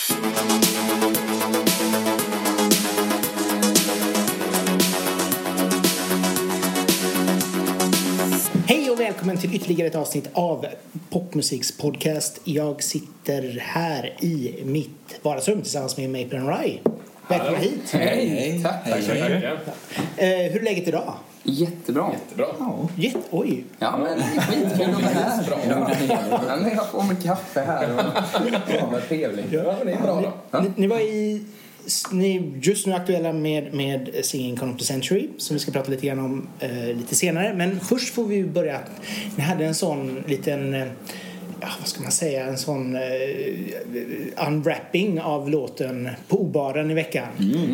Hej och välkommen till ytterligare ett avsnitt av Popmusiks podcast. Jag sitter här i mitt vardagsrum tillsammans med Maple Rye. Välkomna hit. Hej! Tack, tack så mycket. Eh, hur är läget idag? Jättebra. Jättebra. Jätte, oj. Ja, men skitkul att vara här. Ja, men jag får med kaffe här och ja, vad trevligt. Ja, men det är bra då. Ni, ni var i... Ni är just nu aktuella med, med Singing Con of the Century som vi ska prata lite grann om eh, lite senare. Men först får vi börja. Ni hade en sån liten... Eh, ja, vad ska man säga? En sån eh, unwrapping av låten på obaren i veckan.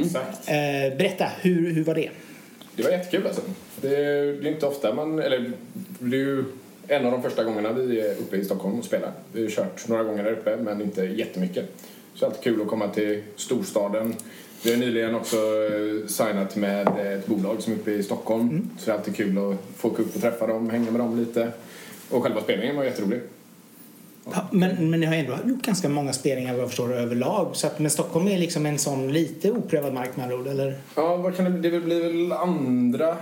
Exakt. Eh, berätta, hur, hur var det? Det var jättekul alltså. Det är, det är inte ofta man, eller det är ju en av de första gångerna vi är uppe i Stockholm och spelar. Vi har kört några gånger där uppe men inte jättemycket. Så det är alltid kul att komma till storstaden. Vi har nyligen också eh, signat med ett bolag som är uppe i Stockholm. Så det är alltid kul att få åka upp och träffa dem, hänga med dem lite. Och själva spelningen var jätterolig. Pa- Men, men ni har ändå gjort ganska många spelningar vad jag förstår överlag. Så att, men Stockholm är liksom en sån lite oprövad mark med andra ord, eller? Ja, vad kan det, det blir väl andra,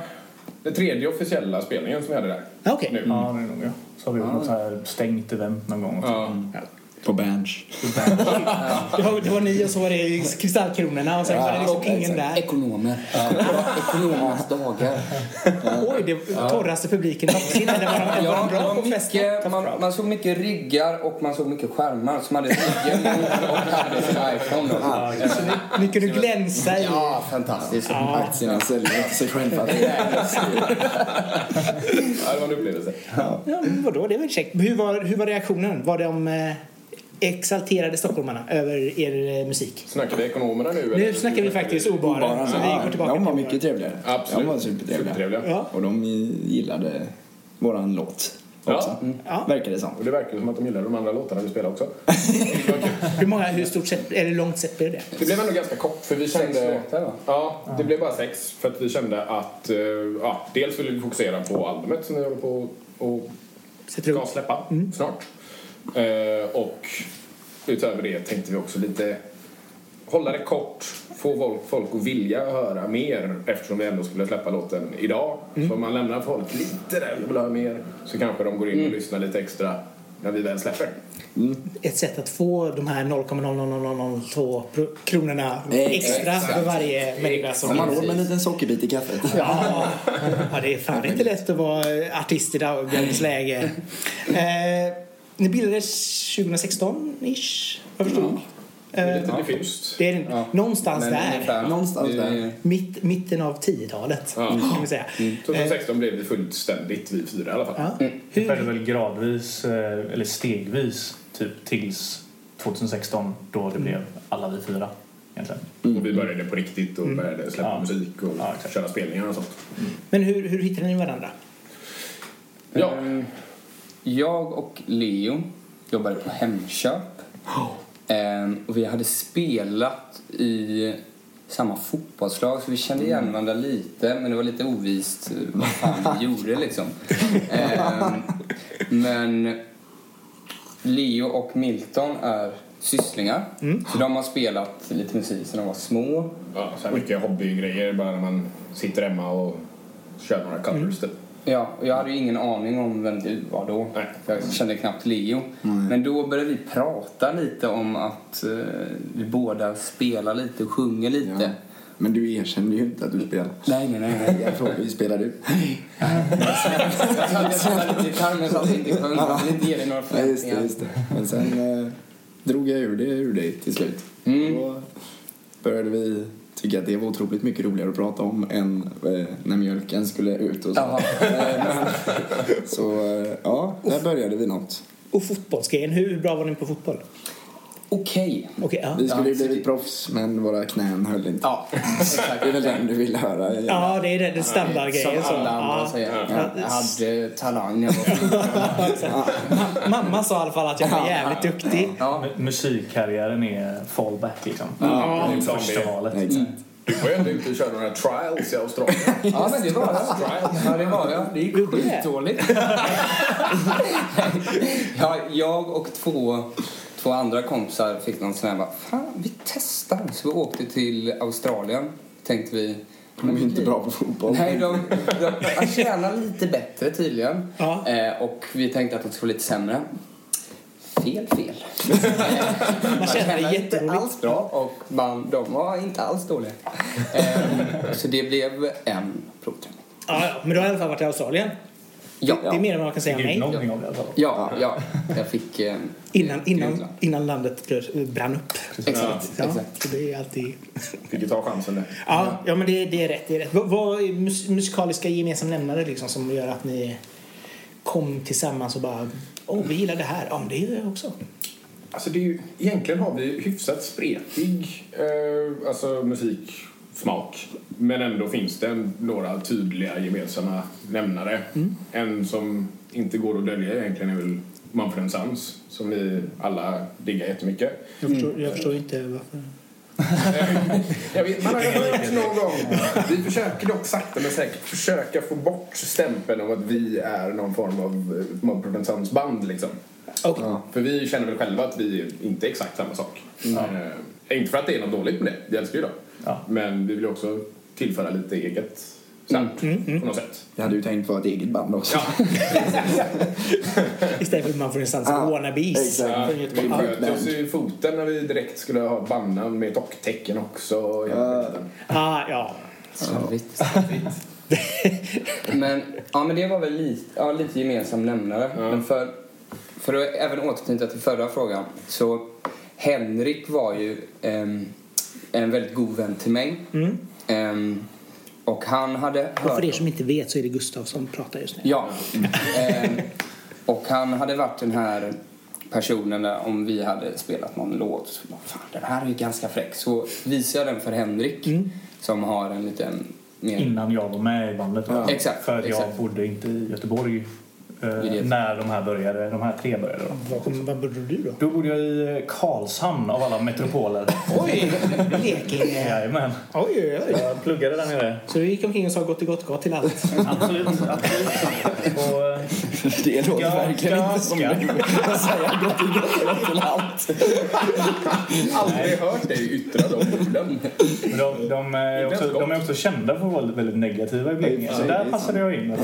den tredje officiella spelningen som vi hade där. Ja, Okej. Nu. Ja, det är nog ja. Så har vi gjort något så här stängt event någon gång. Ja. På Berns. Det var, det var ni och så var det Kristallkronorna och sen var det liksom ingen där. Ekonomer. Ekonomernas dagar. Oj, det torraste publiken någonsin. Eller var de, var det bra på festen? man, man såg mycket ryggar och man såg mycket skärmar som hade ryggen och hade sin iPhone. Då. Ni kunde glänsa i... Ja, fantastiskt. Aktierna säljer sig själva. ja, det var en upplevelse. Ja, men vadå, det är väl käckt. Hur var, hur var reaktionen? Var de eh, exalterade stockholmarna över er eh, musik? Snackar vi ekonomerna nu? Nu eller? snackar vi faktiskt obaren. Så vi går tillbaka de var mycket trevligare. Absolut. De var supertrevliga. Supertrevliga. Ja. Och de gillade våran låt Ja. också. Ja. Verkar det som. Och det verkar som att de gillar de andra låtarna vi spelar också. Hur många, hur stort sett, eller långt sett blev det? Det blev ändå ganska kort för vi Sex kände... låtar, va? Ja, det blev bara sex för att vi kände att eh, ja, dels ville vi fokusera på albumet som vi håller på och ska släppa snart. Eh, och utöver det tänkte vi också lite hålla det kort, få folk, folk att vilja höra mer eftersom vi ändå skulle släppa låten idag. Så om man lämnar folk lite där och vill höra mer så kanske de går in och lyssnar lite extra när vi väl släpper. Ett sätt att få de här 0,00002 pro- kronorna extra Exakt. för varje människa som Har man råd med en liten sockerbit i kaffet? Ja, ja det är fan inte lätt att vara artist i dagens läge. Eh, ni bildades 2016-ish, vad jag förstod. Det är Eh, lite diffust. det är Ja. någonstans Men där. ungefär. Någonstans Det- där. Mitt, mitten av 10-talet, Ja. kan vi säga. Mm. Eh, 2016 blev det fullständigt vi fyra i alla fall. ja. Det skedde Hur, väl gradvis, eh, eller stegvis, typ tills 2016 då det blev alla vi fyra egentligen. Och vi började på riktigt och började släppa Ja. musik och Ja, köra spelningar och sånt. men hur, hur hittade ni varandra? Ja, Jag och Leo jobbade på Hemköp. Ehm, och vi hade spelat i samma fotbollslag så vi kände igen varandra lite men det var lite ovist eh, vad fan vi gjorde liksom. Ehm, men Leo och Milton är sysslingar så de har spelat lite musik sedan de var små. ja så här mycket hobbygrejer bara när man sitter hemma och kör några covers typ. Ja, och jag hade ju ingen aning om vem du var då. Nej. För Jag kände knappt Leo. Men då började vi prata lite om att eh, vi båda spelar lite och sjunger lite. Ja. Men du erkände ju inte att du spelade. Nej, nej, nej. nej. Jag frågade hur spelar du? Jag hade spelat lite gitarr men sa att jag inte sjöng. Jag ville inte ge dig några Ja, just det, förväntningar. just det. Men sen eh, drog jag ur det ur dig till slut. Mm. Då började vi tycka att det var otroligt mycket roligare att prata om än eh, när mjölken skulle ut och så. Jaha. Eh, men, så eh, ja, där började vi något. Och fotbollsgrejen, hur bra var ni på fotboll? Okej. Okej, ja. Vi skulle ju Ja, blivit proffs men våra knän höll inte. Ja, exakt. Det är väl den du vill höra? Ja, det är det, det standardgrejen. Som alla andra Ja. säger. Ja. Jag hade talang Mamma sa i alla fall att jag var jävligt duktig. Musikkarriären är fallback liksom. Ja, det är som första valet. Exakt. Du var ju ändå ute och körde några trials i Australien. Ja, men det var jag. Ja, det var jag. Det gick skitdåligt. ja, jag och två, två andra kompisar fick någon sån här bara, fan vi testar. Så vi åkte till Australien. Tänkte vi. De är inte bra på fotboll. Nej, de, de, de tjänar lite bättre tydligen. Ja. Eh, och vi tänkte att de skulle vara lite sämre. Fel, fel. Man känner det inte alls bra och man, de var inte alls dåliga. Eh, så det blev en provträning. Ja, men du har i alla fall varit i Australien. Ja, Det är mer än vad man kan säga nej. någonting av det ja, ja. Jag fick... Eh, Innan, innan, Grymt. innan landet brann upp. Exakt, Ja, exakt. så det är alltid... Fick ju ta chansen där. Ja, ja men det, det är rätt. Det är rätt. Vad, vad är mus, musikaliska gemensamma nämnare liksom som gör att ni kom tillsammans och bara Åh, vi gillar det här. Ja, men det gör jag också. Alltså det är ju, egentligen har vi hyfsat spretig eh, alltså musiksmak. Men ändå finns det några tydliga gemensamma nämnare. En som inte går att dölja egentligen är väl Mumford Sons som vi alla diggar jättemycket. Jag förstår, jag förstår inte varför. Jag vet, man har ju hört någon gång. Vi försöker dock sakta men säkert försöka få bort stämpeln av att vi är någon form av eh, Mumford Sons band liksom. Okej. För vi känner väl själva att vi inte är exakt samma sak. Eh, inte för att det är något dåligt med det, vi älskar ju dem. Ja. Men vi vill också tillföra lite eget sound på något sätt. Jag hade ju tänkt vara ett eget band också. Ja, Istället för att man får en Ja, wannabes. Från vi sköt oss i foten när vi direkt skulle ha bandnamn med ett och-tecken också. och hela Ja. skiten. Ah, ja. Slarvigt. men, ja, men det var väl lite, ja, lite gemensam nämnare. Men för, för att även återknyta till förra frågan så Henrik var ju ehm, en väldigt god vän till mig. Ehm, och han hade hört... Och för er som inte vet så är det Gustav som pratar just nu. Ja. Ehm, och han hade varit den här personen där om vi hade spelat någon låt så bara, fan den här är ju ganska fräck. Så visade jag den för Henrik som har en liten mer... Innan jag var med i bandet. va? Exakt, För att jag exakt. bodde inte i Göteborg eh, när de här började. De här tre började. Då. Var, bodde du då? Då bodde jag i eh, Karlshamn av alla metropoler. Oj! Blekinge. Jajamän. Oj, oj, oj. Jag pluggade där nere. Så du gick omkring och sa gott och gott gott till allt? Absolut. absolut. Och, eh, Det låter verkligen inte som du att säga gott och gott till allt. Aldrig hört dig yttra de orden. Men de, de, är också, de är också kända för att vara väldigt negativa i Blekinge. Så där passade jag in.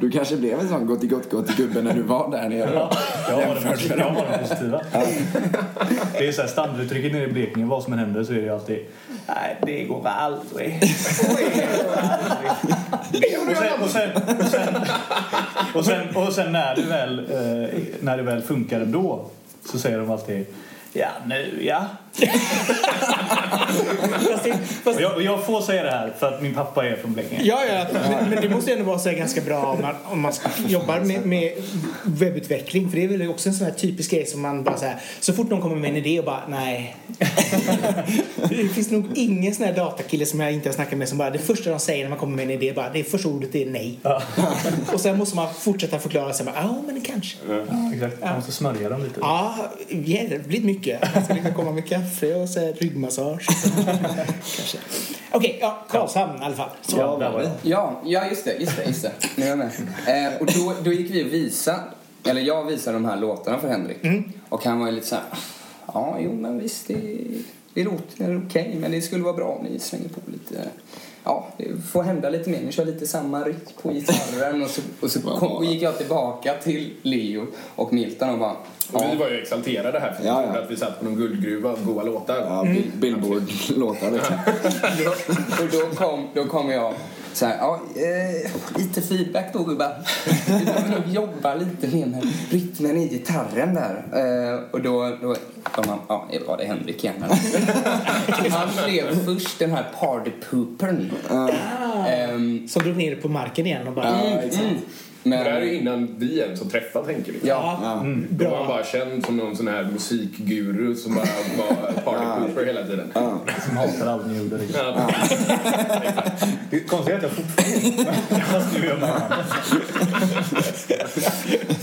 Du kanske blev en sån gott gott gott gubbe när du var där nere. Ja, jag var den positiva. Jag var den positiva. Det är så här standarduttrycket nere i Blekinge. Vad som än händer så är det alltid Nej, det går aldrig. Och sen, och sen, och sen, och sen, och sen när, det väl, eh, när det väl funkar ändå så säger de alltid Ja, nu ja. Fast det, fast, Och jag, och jag får säga det här för att min pappa är från Blekinge. ja, ja, men, det måste ändå vara så ganska bra om man, om man jobbar med, med webbutveckling. För det är väl också en sån här typisk grej som man bara så här, så fort någon kommer med en idé och bara nej. det finns nog ingen sån här datakille som jag inte har snackat med som bara det första de säger när man kommer med en idé bara det första ordet är nej. och sen måste man fortsätta förklara sig ja men kanske. Ja, exakt. Man måste smörja dem lite. Ja, jävligt mycket. Jag ska liksom komma med kaffe och så här ryggmassage. Kanske. Okej, ja, Karlshamn i alla fall. Så. Ja, där var. Ja, ja just det, just det, just det. Nu är jag med. Eh, och då, då gick vi och visade, eller jag visade de här låtarna för Henrik. Och han var ju lite så här, ja jo men visst det, det låter okej men det skulle vara bra om ni slänger på lite, ja det får hända lite mer, ni kör lite samma rytm på gitarren och så, och så kom, och gick jag tillbaka till Leo och Milton och bara, Och vi var ju exalterade här för Ja, ja. att vi satt på någon guldgruva av goa låtar. Ja, Bill- Billboard-låtar liksom. och då kom, då kom jag så här, ja, eh, lite feedback då gubbar. Vi behöver nog jobba lite mer med rytmen i gitarren där. Eh, och då, då kom han, ja, det var det Henrik igen. Han blev först den här partypoopern. Ehm, Som drog ner på marken igen och bara... Ja, exakt. Det här är men, innan vi ens har träffat Henke. Liksom. ja, Ja, Då var han bara känd som någon sån här musikguru som bara var partypooper hela tiden. Som hatar allt ni gjorde. Liksom. Ja. Det är konstigt att jag fortfarande... Fast nu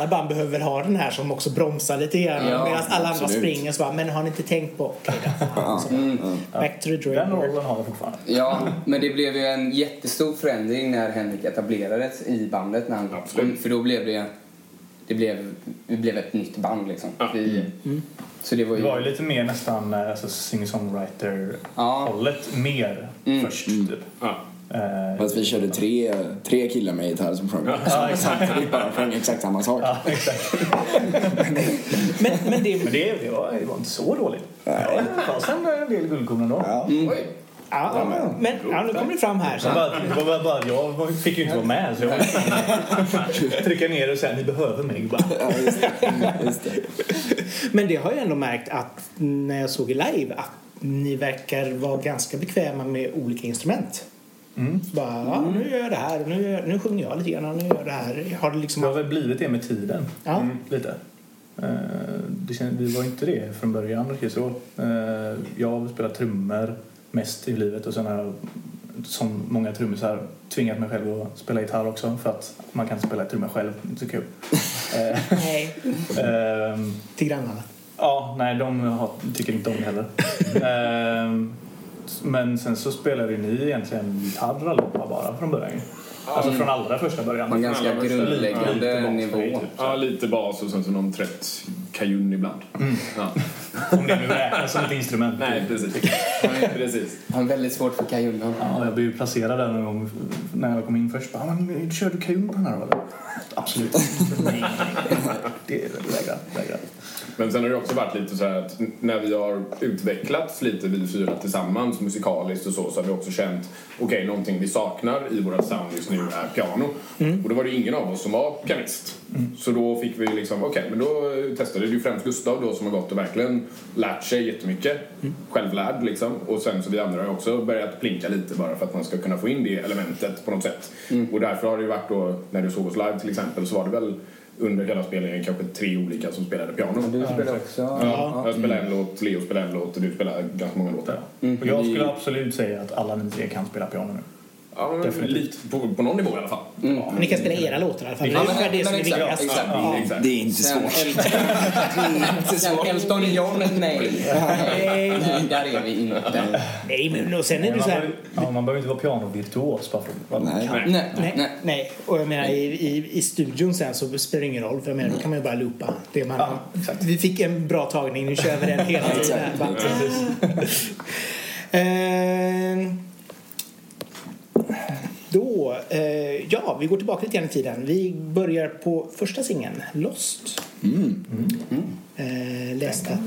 Alla band behöver väl ha den här som också bromsar lite grann Ja, medan alla andra absolut. springer så bara, men har ni inte tänkt på? Fan. Så, Back to the Den drawing board. rollen har jag fortfarande. ja, men det blev ju en jättestor förändring när Henrik etablerades i bandet. När han, Absolut. För då blev det det blev, vi blev ett nytt band liksom. Ja. Vi, Så det var Det ju... var ju lite mer nästan eh, alltså, singer-songwriter-hållet mer Mm. först typ. Ja. Eh, Fast vi körde tre, tre killar med gitarr som sjöng Ja, samtidigt bara sjöng exakt samma sak. Ja, exakt. Men, men det, Men det, det, var, det var inte så dåligt. Ja, det fanns en del guldkorn ändå. Ja. Oj. ja, men ja, nu kommer det fram här. Så. Det var bara, bara, jag fick ju inte vara med så jag trycka ner och säga ni behöver mig. Bara. Ja, just det. Just det. Men det har jag ändå märkt att när jag såg live att ni verkar vara ganska bekväma med olika instrument. Mm. Så bara, ja, nu gör jag det här, nu, nu sjunger jag lite grann, nu gör jag det här. Har det liksom... Det har väl blivit det med tiden. Ja. Lite. Eh, Det känns, vi var inte det från början så. Eh, Jag har spelat trummor mest i livet och sen har jag som många trummisar tvingat mig själv att spela gitarr också för att man kan spela trummor själv. Det är inte så kul. Eh, Nej, ehm, till grannarna. Ja, nej de har, tycker inte om det heller. Men sen så spelade ju ni egentligen allihopa bara från början. Alltså från allra första början. På en ganska Ja, lite grundläggande nivå. typ. Ja, lite bas och sen så någon trött kajun ibland. Ja. Om det nu räknas som ett instrument. Nej, precis. precis. Jag har väldigt svårt för kajunnen. Ja, jag blev ju placerad där någon gång när jag kom in först. Bara, men, kör du kajun på den här då eller? Absolut nej, nej, nej. Det vägrar, vägrar. Men sen har det också varit lite så här att när vi har utvecklats lite vi fyra tillsammans musikaliskt och så så har vi också känt okej någonting vi saknar i våra sound just nu är piano. Och då var det ingen av oss som var pianist. Så då fick vi liksom okej men då testade det ju främst Gustav då som har gått och verkligen lärt sig jättemycket. Självlärd liksom. Och sen så vi andra har också börjat plinka lite bara för att man ska kunna få in det elementet på något sätt. Och därför har det ju varit då när du såg oss live till exempel så var det väl under hela spelningen kanske tre olika som spelade piano. Du spelar också? Ja, jag spelar en låt, Leo spelar en låt och du spelar ganska många låtar. Och jag skulle absolut säga att alla ni tre kan spela piano nu. Ja, men lite på, på någon nivå i alla fall. Men ni kan spela era låtar i alla fall. Det är Ja, ungefär men- det som är exakt, exakt. Ja. Exakt. Det är inte svårt. Sen Elton John, nej. nej. Där är vi inte. Nej, men och sen är det Man så här... ja, man behöver inte vara pianovirtuos bara för att Nej. Nej, Nej, nej. nej. Och jag menar i, i, i studion sen så spelar det ingen roll för jag menar då kan man ju bara loopa det man Ja. Vi fick en bra tagning, nu kör vi den hela tiden. Då, eh, ja, vi går tillbaka lite grann i tiden. Vi börjar på första singeln, Lost. Mm. Eh, läste.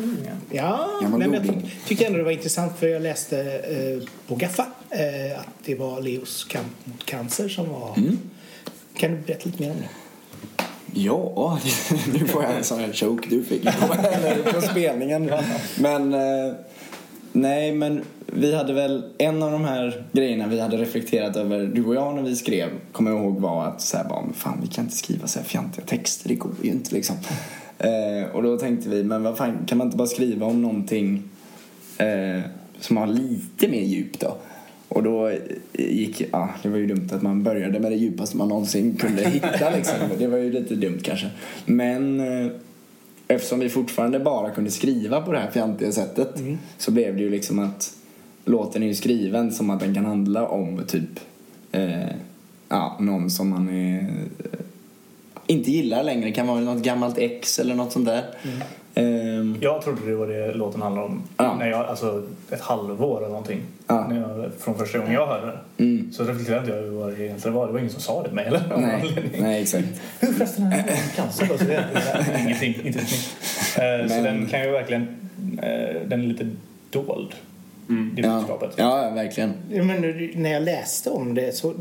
Ja, men jag goding. tyckte ändå det var intressant för jag läste eh, på Gaffa eh, att det var Leos kamp mot cancer som var... Mm. Kan du berätta lite mer om det? Ja, nu får jag en sån här choke du fick på, eller på spelningen. Men eh, nej, men vi hade väl en av de här grejerna vi hade reflekterat över, du och jag när vi skrev, kommer jag ihåg var att så här, bara, fan vi kan inte skriva så här fjantiga texter, det går ju inte liksom. Eh, och då tänkte vi, men vad fan kan man inte bara skriva om någonting eh, som har lite mer djup då? Och då eh, gick, ja, ah, det var ju dumt att man började med det djupaste man någonsin kunde hitta liksom. Det var ju lite dumt kanske. Men eh, eftersom vi fortfarande bara kunde skriva på det här fjantiga sättet så blev det ju liksom att låten är ju skriven som att den kan handla om typ eh, ja, någon som man är, eh, inte gillar längre. Det kan vara något gammalt ex eller något sånt där. Ehm, Jag trodde det var det låten handlade om. Ja. När jag, alltså ett halvår eller någonting. Ja. När jag, från första gången jag hörde det. Mm. Så reflekterade jag över vad det egentligen var. Det var ingen som sa det till mig eller? Nej, exakt. Hur förresten det cancer då? Så det är ingenting, inte nytt. Eh, Så Men- den kan ju verkligen, eh, den är lite dold. Det Ja, budskapet. ja, verkligen. Ja, men när jag läste om det så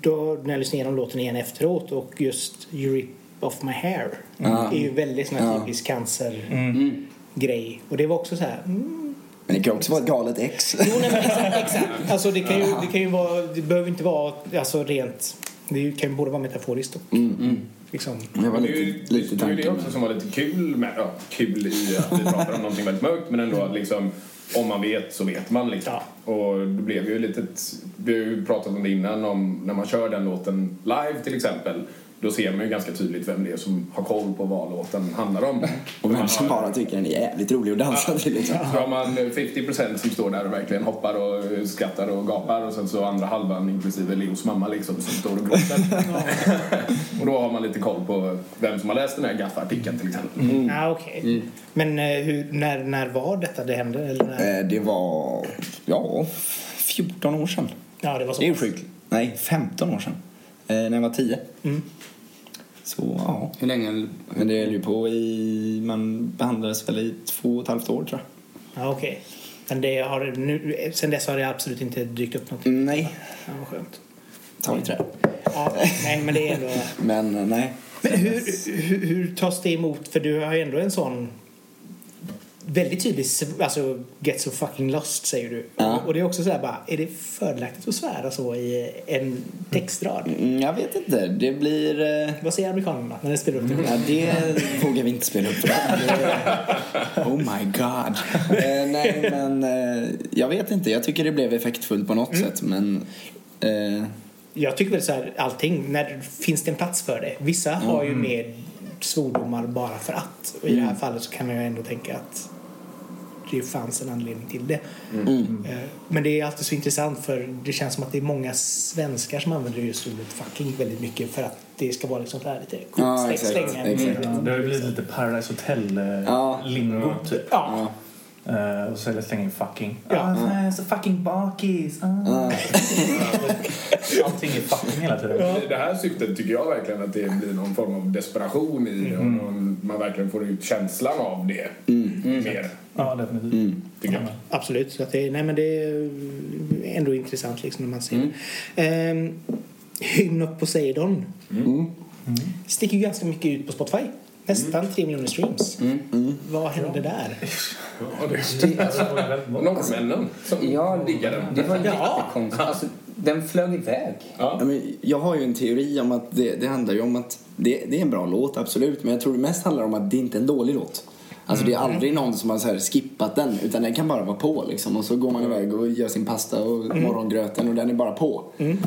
då när jag lyssnade igenom låten igen efteråt och just You rip off my hair Ja. är ju väldigt sån här Ja. typisk cancergrej. Mm. Och det var också så här... Mm. Men det kan också vara ett galet ex. Jo, nej, men exakt, exakt. Alltså det kan ju, det kan ju vara... Det behöver inte vara alltså rent... Det kan ju både vara metaforiskt och Mm. liksom... Det var det är ju lite, lite det, är ju det också som var lite kul med, ja, kul i att vi pratar om någonting väldigt mörkt men ändå liksom om man vet så vet man liksom. Och det blev ju lite, vi har ju pratat om det innan om när man kör den låten live till exempel Då ser man ju ganska tydligt vem det är som har koll på vad låten handlar om. Och vem som bara tycker den är jävligt rolig att dansa till liksom. Så har man 50% som står där och verkligen hoppar och skrattar och gapar och sen så andra halvan inklusive Leos mamma liksom som står och gråter. och då har man lite koll på vem som har läst den här gaffartikeln till exempel. Ja, okej. Men eh, hur, när, när var detta det hände? Eller när? Eh, Det var, ja, 14 år sedan. Ja, det var så. Det är ju sjukt. Nej, 15 år sedan. Eh, när jag var 10. Mm. Så ja. Hur länge? Men det höll ju på i, man behandlades väl i två och ett halvt år tror jag. Ja, okej. Men det har, nu, sen dess har det absolut inte dykt upp något. Nej, Ja, vad skönt. ta i trä. Ja, nej, men det är ändå... Men nej. Men hur, hur, hur tas det emot? För du har ju ändå en sån väldigt tydlig, alltså get so fucking lost säger du. Ja. Och det är också så här bara, är det fördelaktigt att svära så i en textrad? Mm, Jag vet inte, det blir... eh, Vad säger amerikanerna när de spelar upp det? Ja, det vågar vi inte spela upp det. Oh my god. Eh, nej, men eh, jag vet inte. Jag tycker det blev effektfullt på något sätt, men... Eh, Jag tycker väl så här, allting, när finns det en plats för det? Vissa har ju svordomar bara för att. Och i det här fallet så kan jag ändå tänka att det fanns en anledning till det. Eh, Men det är alltid så intressant för det känns som att det är många svenskar som använder just ordet fucking väldigt mycket för att det ska vara liksom här lite coolt. Ja, exakt, exakt. Ja, det har ju blivit lite Paradise Ja. Hotel-lingo typ. Ja, Eh, och så är det slänga in fucking. Ja. Ah, så fucking bakis. Ah. Allting är fucking hela tiden. I det här syftet tycker jag verkligen att det blir någon form av desperation i det och någon, man verkligen får ut känslan av det mer, Ja, definitivt. mm. jag. absolut. Så att det, nej, men det är ändå intressant liksom när man ser det. Ehm, Hymn of Poseidon sticker ju ganska mycket ut på Spotify. Nästan tre miljoner streams. Vad hände där? Ja, det- Norrmännen som Ja, diggar den. Det var Ja. jättekonstigt. Alltså, den flög iväg. Ja, men jag har ju en teori om att det, det handlar ju om att det, det är en bra låt, absolut. Men jag tror det mest handlar om att det inte är en dålig låt. Alltså det är aldrig någon som har så här skippat den, utan den kan bara vara på liksom. Och så går man iväg och gör sin pasta och morgongröten och den är bara på.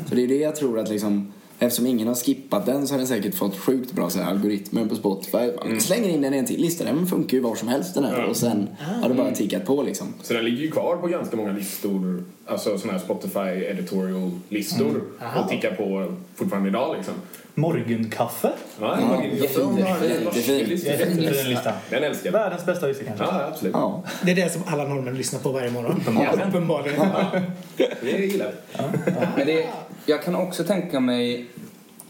Så det är det jag tror att liksom, eftersom ingen har skippat den så har den säkert fått sjukt bra så här, algoritmer på Spotify. Man slänger in den en till lista, den funkar ju var som helst den här. Och sen har det bara tickat på liksom. Så den ligger ju kvar på ganska många listor, alltså sådana här Spotify editorial-listor och tickar på fortfarande idag liksom. Morgonkaffe. Ja, Ja, ja, jättefin. Jättefin lista. Den älskar. Världens bästa lista kanske. Ja, absolut. Ja. Det är det som alla norrmän lyssnar på varje morgon. Uppenbarligen. Uppenbarligen. Det gillar jag. Men det, jag kan också tänka mig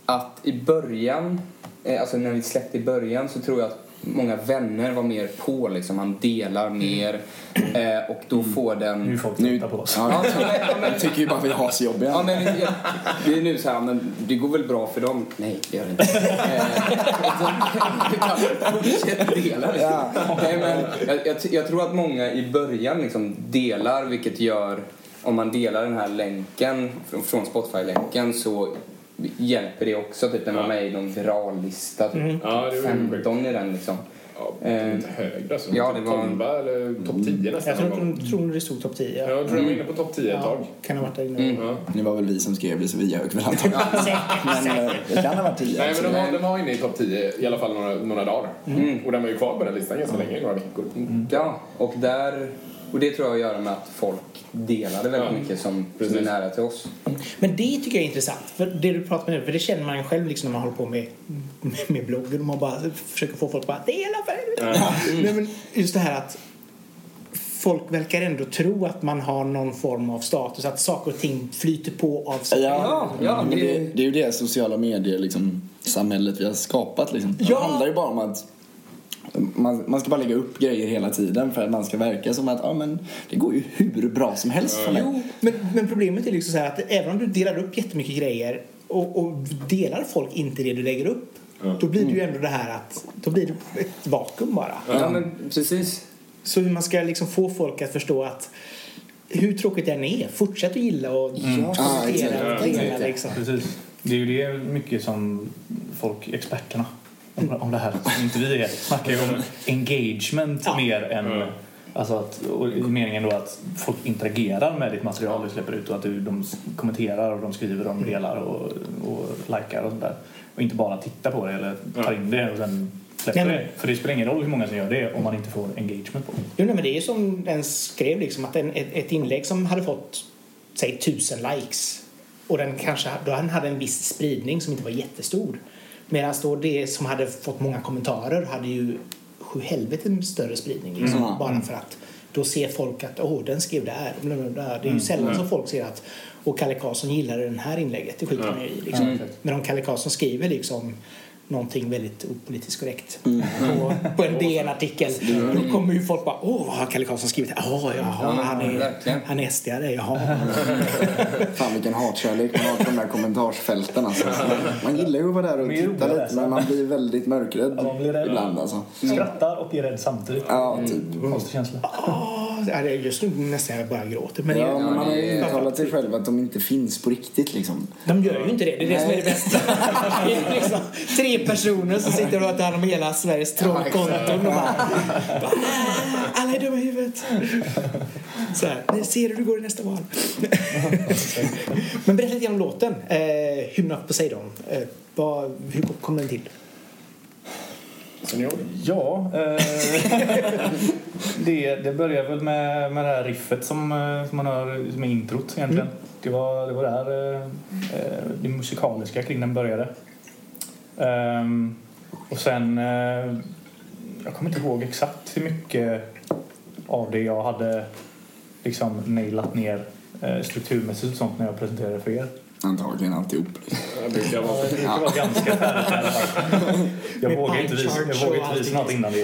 att i början, eh, alltså när vi släppte i början så tror jag att många vänner var mer på liksom. Man delar mer eh, och då får den... Nu är folk trötta på oss. ja, men- ja, men- jag tycker ju bara vi har så jobbiga. Ja, men jag, det är nu så här, men det går väl bra för dem? Nej, det gör det inte. Eh, Fortsätt dela det. Ja. Nej, men jag, jag, jag tror att många i början liksom delar, vilket gör om man delar den här länken från, från Spotify-länken så hjälper det också. Typ när man är med i någon virallista. Typ. Ja, det var ju 15 i den liksom. Ja, det är inte högre alltså. Ja, det var- 12 eller topp 10 nästan. Jag tror, någon gång. tror, det stod topp 10. Jag tror de var inne på topp 10 ett tag. kan ha varit där inne. Mm. Ja. Det var väl vi som skrev det så vi ljög väl antagligen. Men eh, det kan ha varit tio. Nej, men de var, de var inne i topp 10 i alla fall några, några dagar. Och den var ju kvar på den listan ganska länge, i några veckor. Ja, och där... Och det tror jag har att göra med att folk delade väldigt Ja, mycket som, som är precis. nära till oss. Men det tycker jag är intressant. För det du pratar med nu, för det känner man själv liksom när man håller på med, med, med bloggen och man bara försöker få folk att dela för helvete. Nej, men just det här att folk verkar ändå tro att man har någon form av status, att saker och ting flyter på av sig. Ja, ja, men det- det, det är ju det sociala medier liksom, samhället vi har skapat. Liksom. Det Ja. handlar ju bara om att man, man ska bara lägga upp grejer hela tiden för att man ska verka som att ja, men det går ju hur bra som helst för mig. Jo, men, men problemet är liksom så här att även om du delar upp jättemycket grejer och, och delar folk inte det du lägger upp då blir det ju ändå det här att då blir det ett vakuum bara. Ja, men precis. Så hur man ska liksom få folk att förstå att hur tråkigt det än är, fortsätt att gilla och Ja, kommentera och exakt. dela liksom. Precis. Det är ju det mycket som folk, experterna om, om det här, som inte vi är, snackar ju om engagement Ja. mer än Alltså att, meningen då att folk interagerar med ditt material du släpper ut och att du, de kommenterar och de skriver och de delar och, och likar och sånt där. och inte bara tittar på det eller tar Ja. in det och sen släpper men- det. För det spelar ingen roll hur många som gör det om man inte får engagement på det. Jo, nej, men det är som den skrev liksom att en, ett, ett inlägg som hade fått säg tusen likes och den kanske då den hade en viss spridning som inte var jättestor. Medan då det som hade fått många kommentarer hade ju sju helvete större spridning liksom, Mm. bara för att då ser folk att åh, den skrev det här. Det är ju Mm. sällan som folk ser att och Kalle Karlsson gillade det här inlägget. Det skiter man ju i. Liksom. Men om Kalle Karlsson skriver liksom någonting väldigt opolitiskt korrekt på, på en DN-artikel då kommer ju folk bara åh, vad har Kalle Karlsson skrivit? Jaha, jaha, han är, han är SD-are, jaha. Fan vilken hatkärlek man har till de där kommentarsfälten alltså. Man gillar ju att vara där och titta lite alltså. men man blir väldigt mörkrädd Ja, man blir rädd. ibland alltså. Skrattar och är rädd samtidigt. Ja, typ. Konstig känsla. Ja, just nu nästan jag bara gråter. Men Ja, men man har ju intalat sig själv att de inte finns på riktigt liksom. de gör ju inte det. Det är det som är det bästa. Det är liksom tre personer som sitter och tar hand om hela Sveriges trollkonton och bara, bara "Ah, alla är dumma i huvudet. Så här, "Nu ser du hur det går i nästa val. Men berätta lite om låten. Eh, Hymn of Poseidon. Eh, vad, hur kom den till? Senior. Ja, eh, det, det börjar väl med, med det här riffet som, eh, som man hör som är introt egentligen. Det, var, det var där eh, eh, det musikaliska kring den började. Ehm, och sen, eh, jag kommer inte ihåg exakt hur mycket av det jag hade liksom nailat ner eh, strukturmässigt och sånt när jag presenterade för er. Antagligen alltihop. Det brukar vara ganska färdigt. Jag vågar inte visa, jag vågar inte visa något innan det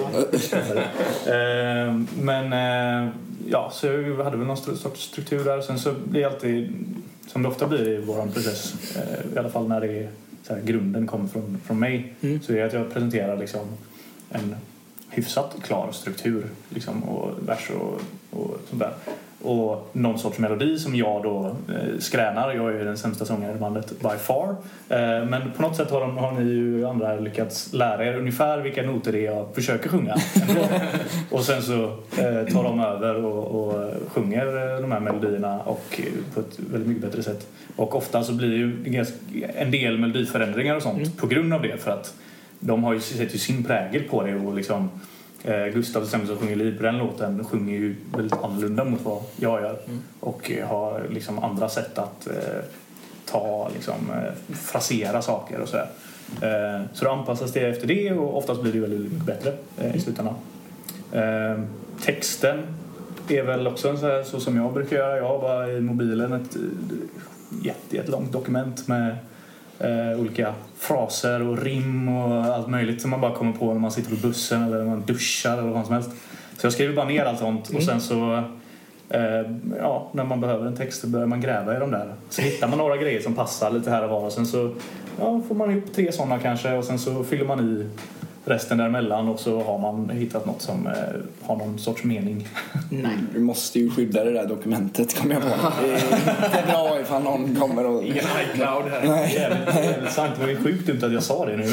Eh, Men eh, ja, så jag hade väl någon sorts struktur där. Sen så blir det alltid, som det ofta blir i vår process, eh, i alla fall när det är så här, grunden kommer från, från mig, Mm. så är det att jag presenterar liksom en hyfsat klar struktur liksom, och vers och, och sånt där. Och någon sorts melodi som jag då eh, skränar. Jag är ju den sämsta sångaren i bandet by far. Eh, men på något sätt har, de, har ni ju andra lyckats lära er ungefär vilka noter det är jag försöker sjunga. och sen så eh, tar de över och, och sjunger de här melodierna och på ett väldigt mycket bättre sätt. Och ofta så blir det ju en del melodiförändringar och sånt på grund av det för att de har ju sett ju sin prägel på det och liksom eh, Gustav till exempel som sjunger liv på den låten sjunger ju väldigt annorlunda mot vad jag gör och eh, har liksom andra sätt att eh, ta liksom eh, frasera saker och sådär. Eh, så då anpassas det efter det och oftast blir det väldigt mycket bättre eh, i slutändan. Eh, texten är väl också en så, här, så som jag brukar göra. Jag har bara i mobilen ett jätte, jättelångt dokument med eh, olika fraser och rim och allt möjligt som man bara kommer på när man sitter på bussen eller när man duschar eller vad som helst. Så jag skriver bara ner allt sånt och sen så eh, ja, när man behöver en text så börjar man gräva i dem där. Så hittar man några grejer som passar lite här och var och sen så ja, får man ihop tre sådana kanske och sen så fyller man i resten däremellan och så har man hittat något som eh, har någon sorts mening. Nej. Vi måste ju skydda det där dokumentet kom jag på. Det är inte bra ifall någon kommer och... Ingen iCloud här. Jävligt, jävligt sant. Det var ju sjukt dumt att jag sa det nu.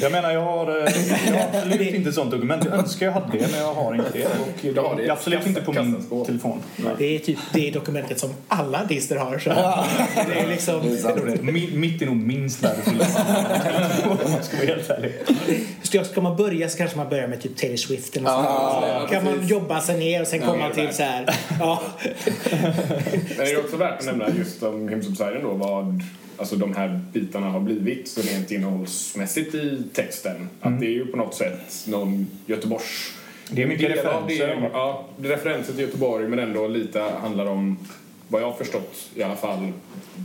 jag menar, jag har, eh, jag har absolut inte ett sånt dokument. Jag önskar jag hade det, men jag har inte det. Och Du har det det är absolut inte på min telefon. Det är typ det dokumentet som alla artister har. Så. Det är liksom... Det är Mitt är nog minst värdefulla. Ska vara helt ärlig. Ska, ska man börja så kanske man börjar med typ Taylor Swift eller något Ja, ja, kan man jobba sig ner och sen komma till så här. Ja. Men det är också värt att nämna just om Hymns of Poseidon då vad alltså de här bitarna har blivit så rent innehållsmässigt i texten. Att det är ju på något sätt någon Göteborgs... Det är mycket referenser. Det, ja, det är referenser till Göteborg men ändå lite handlar om vad jag har förstått i alla fall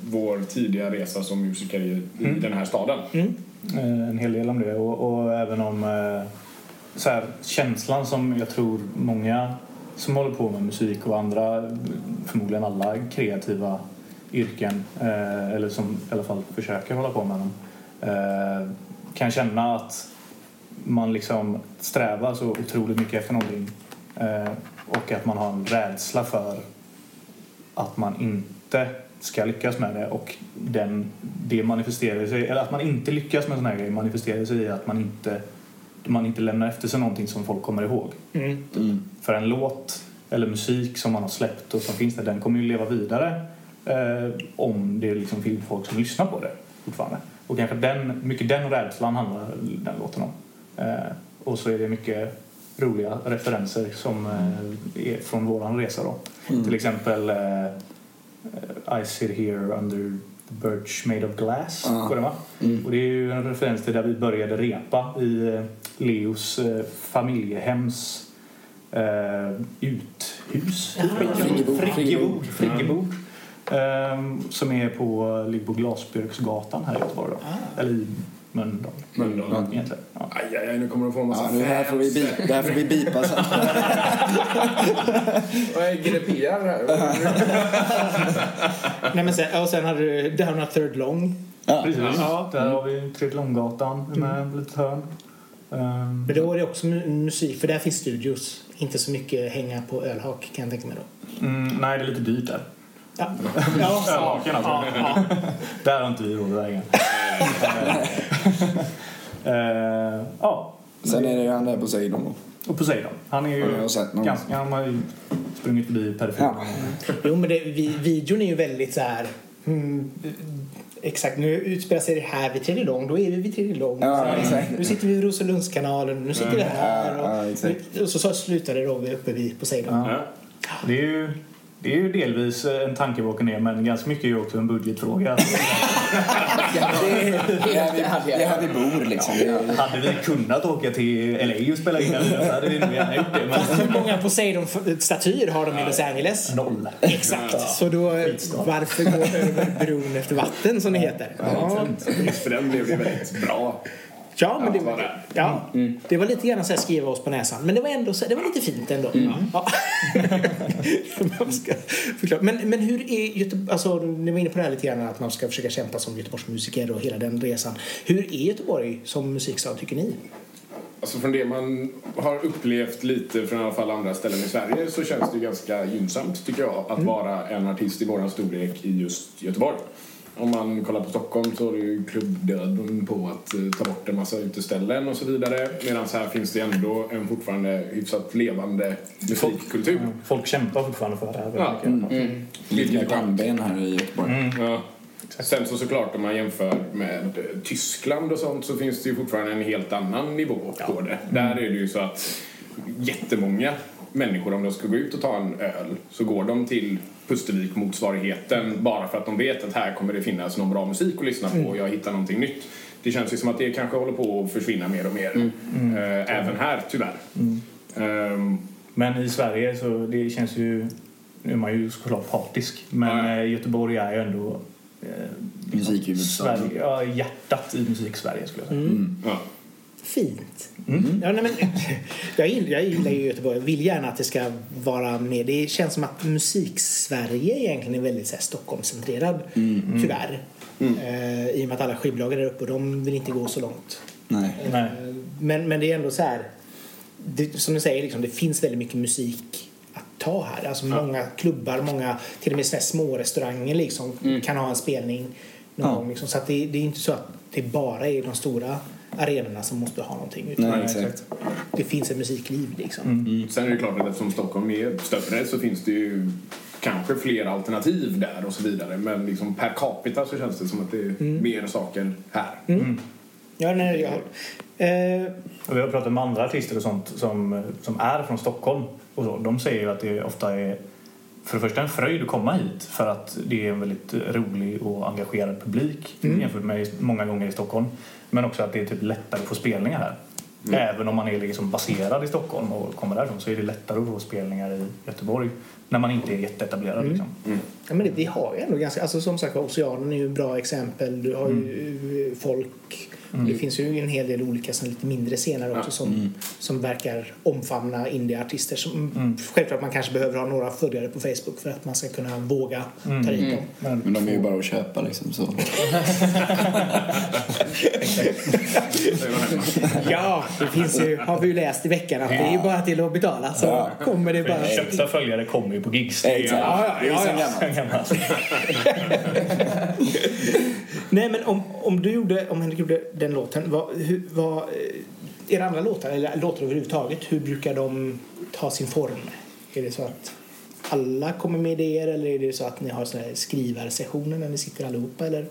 vår tidiga resa som musiker i, i den här staden. Eh, Eh, en hel del om det. Och, och även om eh, så här, känslan som jag tror många som håller på med musik och andra, förmodligen alla kreativa yrken eh, eller som i alla fall försöker hålla på med dem eh, kan känna att man liksom strävar så otroligt mycket efter någonting eh, och att man har en rädsla för att man inte ska lyckas med det och den, det manifesterar sig, eller att man inte lyckas med såna här grejer manifesterar sig i att man inte, man inte lämnar efter sig någonting som folk kommer ihåg. Mm. Mm. För en låt eller musik som man har släppt och som finns där, den kommer ju leva vidare Eh, om det liksom finns folk som lyssnar på det fortfarande. Och kanske den, mycket den rädslan handlar den låten om. Eh, och så är det mycket roliga referenser som eh, är från våran resa då. Till exempel eh, I sit here under the birch made of glass. Går det, va? Och det är ju en referens till där vi började repa i eh, Leos eh, familjehems eh, uthus. Friggebod. Friggebod. Ehm, som är på, ligger på Glasbjörksgatan här i Göteborg. Då. Eller i Mölndal. Mölndal. Egentligen. Ja. Aj, aj, aj, nu kommer de få en massa Ja, nu här får vi, bi- det här får vi bipa sen. Vad är GDPR här? Nej, men sen, och sen hade du Down a Third Long. Ja. Precis. Ja. Där har vi Tredje Långgatan med ett litet hörn. Ehm, Men då är det också mu- musik, för där finns studios. Inte så mycket hänga på ölhak kan jag tänka mig då. mm, nej, det är lite dyrt där. Ja, ja, Ölhaken alltså. ja, ja. Där har inte vi råd äga. Ehm, ja, Sen är det ju han där på Seidon då. och Poseidon. Han är Har ju jag sett någon? ganska... Han har ju sprungit förbi periferin. Ja. Jo, men det, vi, videon är ju väldigt så här... Mm, exakt, nu utspelar sig det här vid Tredje Lång, då är vi vid Tredje Lång. Ja, exakt. Nu sitter vi vid Roselundskanalen, nu sitter vi här. Ja, ja. Och, och så, så slutar det då vi uppe vid Poseidon. Ja. Det är ju... Det är ju delvis en tanke bakom det, men ganska mycket är ju också en budgetfråga. Det är, det är, här vi, det är här vi bor liksom. Är, Hade vi kunnat åka till LA och spela in den så hade vi nog gärna gjort det. Men Hur många Poseidon-statyer har de i Los Angeles? noll. Exakt, så då varför gå över bron efter vatten som det heter? Ja, Just för den blev det väldigt bra. Ja men Allt var det, där. ja, det var lite grann så här skriva oss på näsan. Men det var ändå så, det var lite fint ändå. Ja. Man ska förklara. men, men hur är Göteborg, alltså ni var inne på det här lite grann att man ska försöka kämpa som Göteborgsmusiker och hela den resan. Hur är Göteborg som musikstad tycker ni? Alltså från det man har upplevt lite från i alla fall andra ställen i Sverige så känns det ju ganska gynnsamt tycker jag att vara en artist i våran storlek i just Göteborg. Om man kollar på Stockholm så är det ju klubbdöden på att eh, ta bort en massa uteställen och så vidare. Medan här finns det ändå en fortfarande hyfsat levande musikkultur. Folk kämpar fortfarande för det här. Ja. väldigt mycket. lite pannben här i Göteborg. Ja. Sen så såklart om man jämför med eh, Tyskland och sånt så finns det ju fortfarande en helt annan nivå på det. Där är det ju så att jättemånga människor om de ska gå ut och ta en öl så går de till Pustervik-motsvarigheten bara för att de vet att här kommer det finnas någon bra musik att lyssna på och jag hittar någonting nytt. Det känns ju som att det kanske håller på att försvinna mer och mer. Eh, även här tyvärr. Ehm, Men i Sverige så det känns ju... Nu är man ju såklart partisk, men Ja. eh, Göteborg är ju ändå eh, Musikhuvudstaden. Sverige, ja, hjärtat i musik-Sverige skulle jag säga. ja. Fint. Ja, nej, men, jag, gillar, jag gillar ju Göteborg. Jag vill gärna att det ska vara med. Det känns som att musik-Sverige egentligen är väldigt så här, Stockholmscentrerad. Tyvärr. Eh, I och med att alla skivbolag är där uppe och de vill inte gå så långt. Nej. Eh, Men, men det är ändå så här. Det, som du säger, liksom, det finns väldigt mycket musik att ta här. Alltså många klubbar, många till och med såna små restauranger liksom, kan ha en spelning någon Ja. gång. Liksom. Så att det, det är inte så att det bara är de stora arenorna som måste ha någonting. Utan Nej, exakt. det finns ett musikliv liksom. Sen är det klart att eftersom Stockholm är större så finns det ju kanske fler alternativ där och så vidare. Men liksom per capita så känns det som att det är mer saker här. Ja, nej, jag, eh, vi har pratat med andra artister och sånt som, som är från Stockholm. Och så. De säger ju att det ofta är för det första en fröjd att komma hit för att det är en väldigt rolig och engagerad publik jämfört med många gånger i Stockholm. Men också att det är typ lättare att få spelningar här. Även om man är liksom baserad i Stockholm och kommer därifrån så är det lättare att få spelningar i Göteborg när man inte är jätteetablerad. Liksom. ja, men det, vi har ju ändå ganska, alltså som sagt Oceanen är ju ett bra exempel. Du har ju eh, folk. Det finns ju en hel del olika såna lite mindre scener också som, som verkar omfamna indieartister. Som, Självklart man kanske behöver ha några följare på Facebook för att man ska kunna våga ta dit dem. Men, Men de är ju bara att köpa liksom så. Ja, det finns ju, har vi ju läst i veckan att det är ju bara till att betala så Ja. kommer det bara... Köpta följare kommer ju på gigs. Exakt. Ja, ja, Det är ja, sen ja. Nej men om, om du gjorde, om Henrik gjorde den låten, vad, hur, vad, eh, era andra låtar, eller låtar överhuvudtaget, hur brukar de ta sin form? Är det så att... alla kommer med idéer eller är det så att ni har såna här skrivarsessioner när ni sitter allihopa eller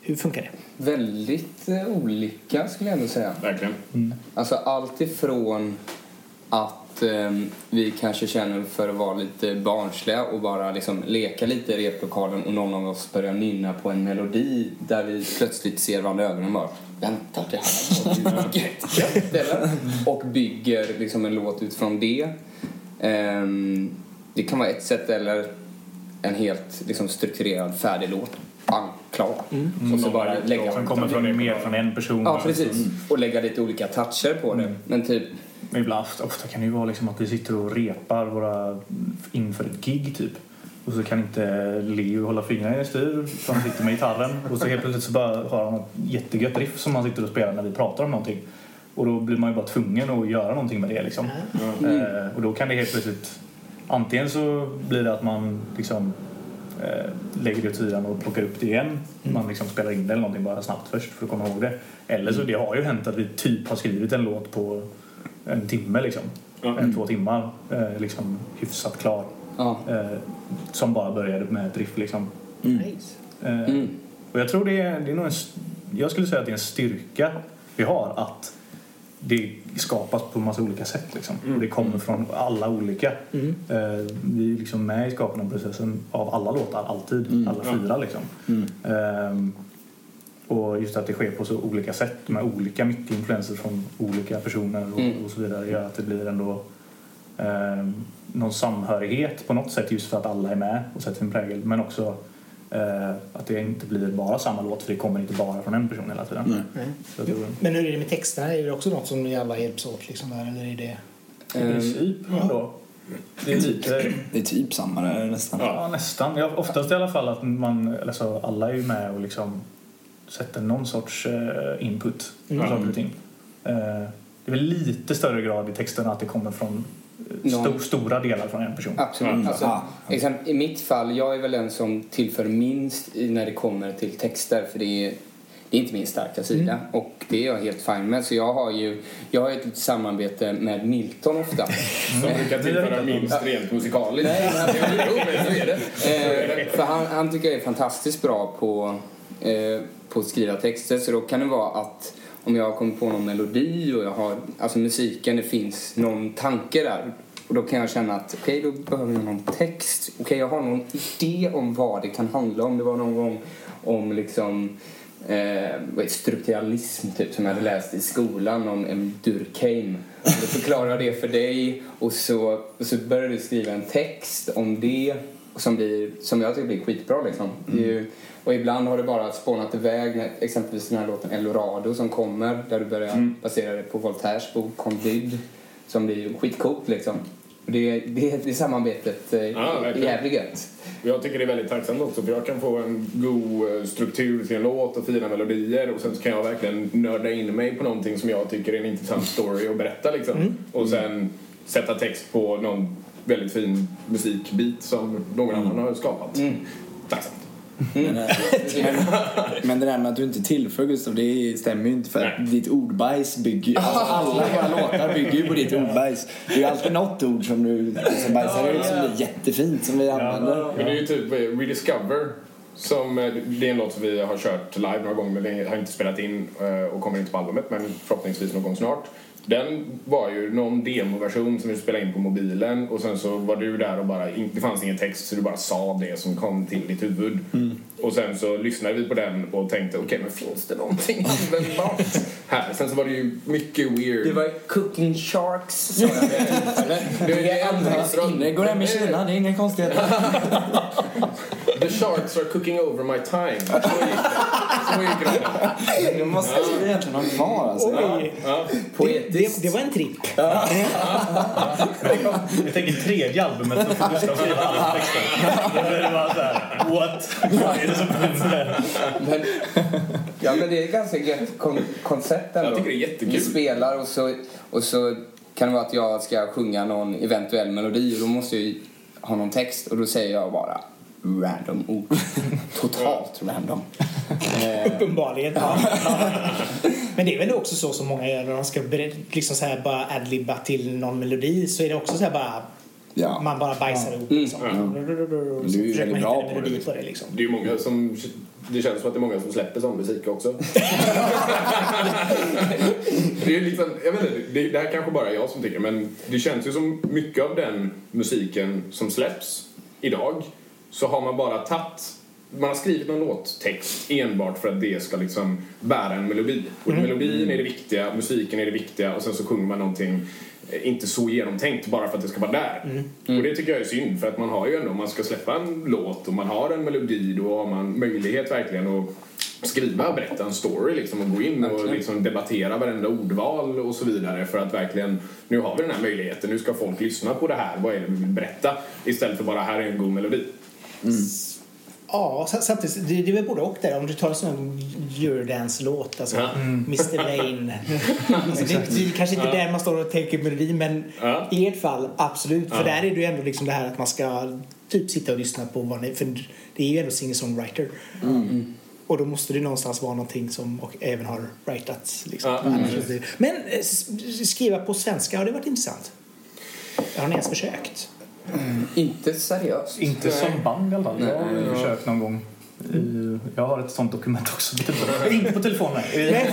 hur funkar det? Väldigt eh, olika skulle jag ändå säga. Verkligen. Alltså allt ifrån att eh, vi kanske känner för att vara lite barnsliga och bara liksom leka lite i replokalen och någon av oss börjar nynna på en melodi där vi plötsligt ser varandra i ögonen bara Vänta, det här? Och bygger liksom en låt utifrån det. Ehm, det kan vara ett sätt eller en helt liksom, strukturerad färdig låt. Bang, klar. Och så bara lägga Som kommer från, mer från en person. Ja, precis. Och lägga lite olika toucher på det. Men typ, Men ibland, ofta, ofta kan det ju vara liksom att vi sitter och repar våra inför ett gig typ. Och så kan inte Leo hålla fingrarna i styr för han sitter med gitarren. Och så helt plötsligt så bara har han ett jättegött riff som han sitter och spelar när vi pratar om någonting. Och då blir man ju bara tvungen att göra någonting med det liksom. Eh, och då kan det helt plötsligt Antingen så blir det att man liksom eh, lägger det åt sidan och plockar upp det igen. Man liksom spelar in det eller någonting bara snabbt först för att komma ihåg det. Eller så det har ju hänt att vi typ har skrivit en låt på en timme liksom. Ja. En, två timmar. Eh, liksom hyfsat klar. Ja. Eh, som bara började med ett riff liksom. Nice. Eh, Mm. och jag tror det är, det är nog en, jag skulle säga att det är en styrka vi har att det skapas på en massa olika sätt liksom. Och det kommer från alla olika. Mm. Eh, vi är liksom med i skapandeprocessen av alla låtar, alltid. Alla fyra liksom. Ehm, och just att det sker på så olika sätt med olika mycket influenser från olika personer och, Mm. och så vidare gör att det blir ändå ehm, någon samhörighet på något sätt just för att alla är med och sätter sin prägel men också eh, att det inte blir bara samma låt för det kommer inte bara från en person hela tiden. Nej. Nej. Så tror, Men hur är det med texterna? Är det också något som ni alla hjälps åt liksom där eller är det... I princip ändå. Det är lite, Det är typ samma där nästan. ja nästan. Ja, oftast i alla fall att man, alltså alla är ju med och liksom sätter någon sorts eh, input på Mm. saker och ting. Eh, det är väl lite större grad i texterna att det kommer från eh, sto, Någon- stora delar från en person. Absolut. Mm. Alltså, Ah. exempel, I mitt fall, jag är väl den som tillför minst när det kommer till texter för det är, det är inte min starka sida och det är jag helt fine med. Så jag har ju jag har ett samarbete med Milton ofta. Som brukar tillföra minst rent musikaliskt. Nej, men, men så är det. Eh, för han, han tycker jag är fantastiskt bra på, eh, på att skriva texter. Så då kan det vara att om jag har kommit på någon melodi och jag har, alltså musiken, det finns någon tanke där. Och då kan jag känna att okej, då behöver jag någon text. Okej, jag har någon idé om vad det kan handla om. Det var någon gång om liksom eh, strukturalism typ som jag hade läst i skolan om en Durkheim. Och då förklarar jag det för dig och så, och så börjar du skriva en text om det som, blir, som jag tycker blir skitbra liksom. Det är ju, mm och ibland har det bara spånat iväg, när, exempelvis den här låten Eldorado som kommer där du börjar basera det på Voltaires bok Candide som blir skitcoolt liksom. Det, det, det samarbetet eh, Ja, är verkligen. jävligt gött. Jag tycker det är väldigt tacksamt också för jag kan få en god eh, struktur till en låt och fina melodier och sen så kan jag verkligen nörda in mig på någonting som jag tycker är en intressant story att berätta liksom. Och sen sätta text på någon väldigt fin musikbit som någon annan har skapat. Tacksamt. Men, eh, men, men det där med att du inte tillför Gustav, det stämmer ju inte för Nej. att ditt ordbajs bygger alltså alla våra låtar bygger ju på ditt ordbajs. Det är ju alltid något ord som du som bajsar ut som blir jättefint som vi använder. Men det är ju typ eh, Rediscover som, eh, det är en låt som vi har kört live några gånger men vi har inte spelat in och kommer inte på albumet men förhoppningsvis någon gång snart. Den var ju någon demoversion som vi spelade in på mobilen och sen så var du där och bara, det fanns ingen text så du bara sa det som kom till ditt huvud. Mm. Och sen så lyssnade vi på den och tänkte okej men finns det någonting användbart här? Sen så var det ju mycket weird. Det var Cooking Sharks sa jag ett tillfälle. Det är Det går hem i Kina, det är inga konstigheter. The sharks are cooking over my time. Så gick det. Det. Det måste egentligen ha kvar alltså. Oj! Ja. Det, det, det var en tripp. Jag tänker tredje albumet så får Gustav skriva alla texter. Då blir det bara såhär, what? Det som händer? Men, ja, men det är ett ganska gött kon- koncept ändå. Jag tycker det är jättekul. Vi spelar och så, och så kan det vara att jag ska sjunga någon eventuell melodi och då måste jag ju ha någon text och då säger jag bara random ord. Totalt random. Eh, Uppenbarligen. Ja. Men det är väl också så som många gör när de ska liksom så här bara adlibba till någon melodi så är det också så här bara Ja. man bara bajsar ihop. Liksom. Så försöker man hitta en det, melodi liksom. på det. Liksom. Det är ju många som... Det känns som att det är många som släpper sån musik också. det är liksom, jag vet inte, det, det här kanske bara är jag som tycker, men det känns ju som mycket av den musiken som släpps idag så har man bara tagit man har skrivit någon låttext enbart för att det ska liksom bära en melodi. Och melodin är det viktiga, musiken är det viktiga och sen så sjunger man någonting inte så genomtänkt bara för att det ska vara där. Och det tycker jag är synd för att man har ju ändå, om man ska släppa en låt och man har en melodi då har man möjlighet verkligen att skriva berätta en story liksom och gå in och liksom debattera varenda ordval och så vidare för att verkligen, nu har vi den här möjligheten, nu ska folk lyssna på det här, vad är det vi vill berätta? Istället för bara, här är en god melodi. Ja, sa- samtidigt, det, det är väl både och där. Om du tar en sån Eurodance-låt, alltså Ja. Mr alltså, det, det är kanske inte där man står och tänker melodi, men Ja. i ert fall absolut. För Ja. där är det ju ändå liksom det här att man ska typ sitta och lyssna på vad ni, för det är ju ändå singer-songwriter. Och då måste det någonstans vara någonting som och även har writats. Liksom. Ja. Det- Men eh, skriva på svenska, har det varit intressant? Har ni ens försökt? Inte seriöst. Inte som band i alla fall. Jag har Nej, ja. försökt någon gång. I, jag har ett sånt dokument också. inte på telefonen. Nej,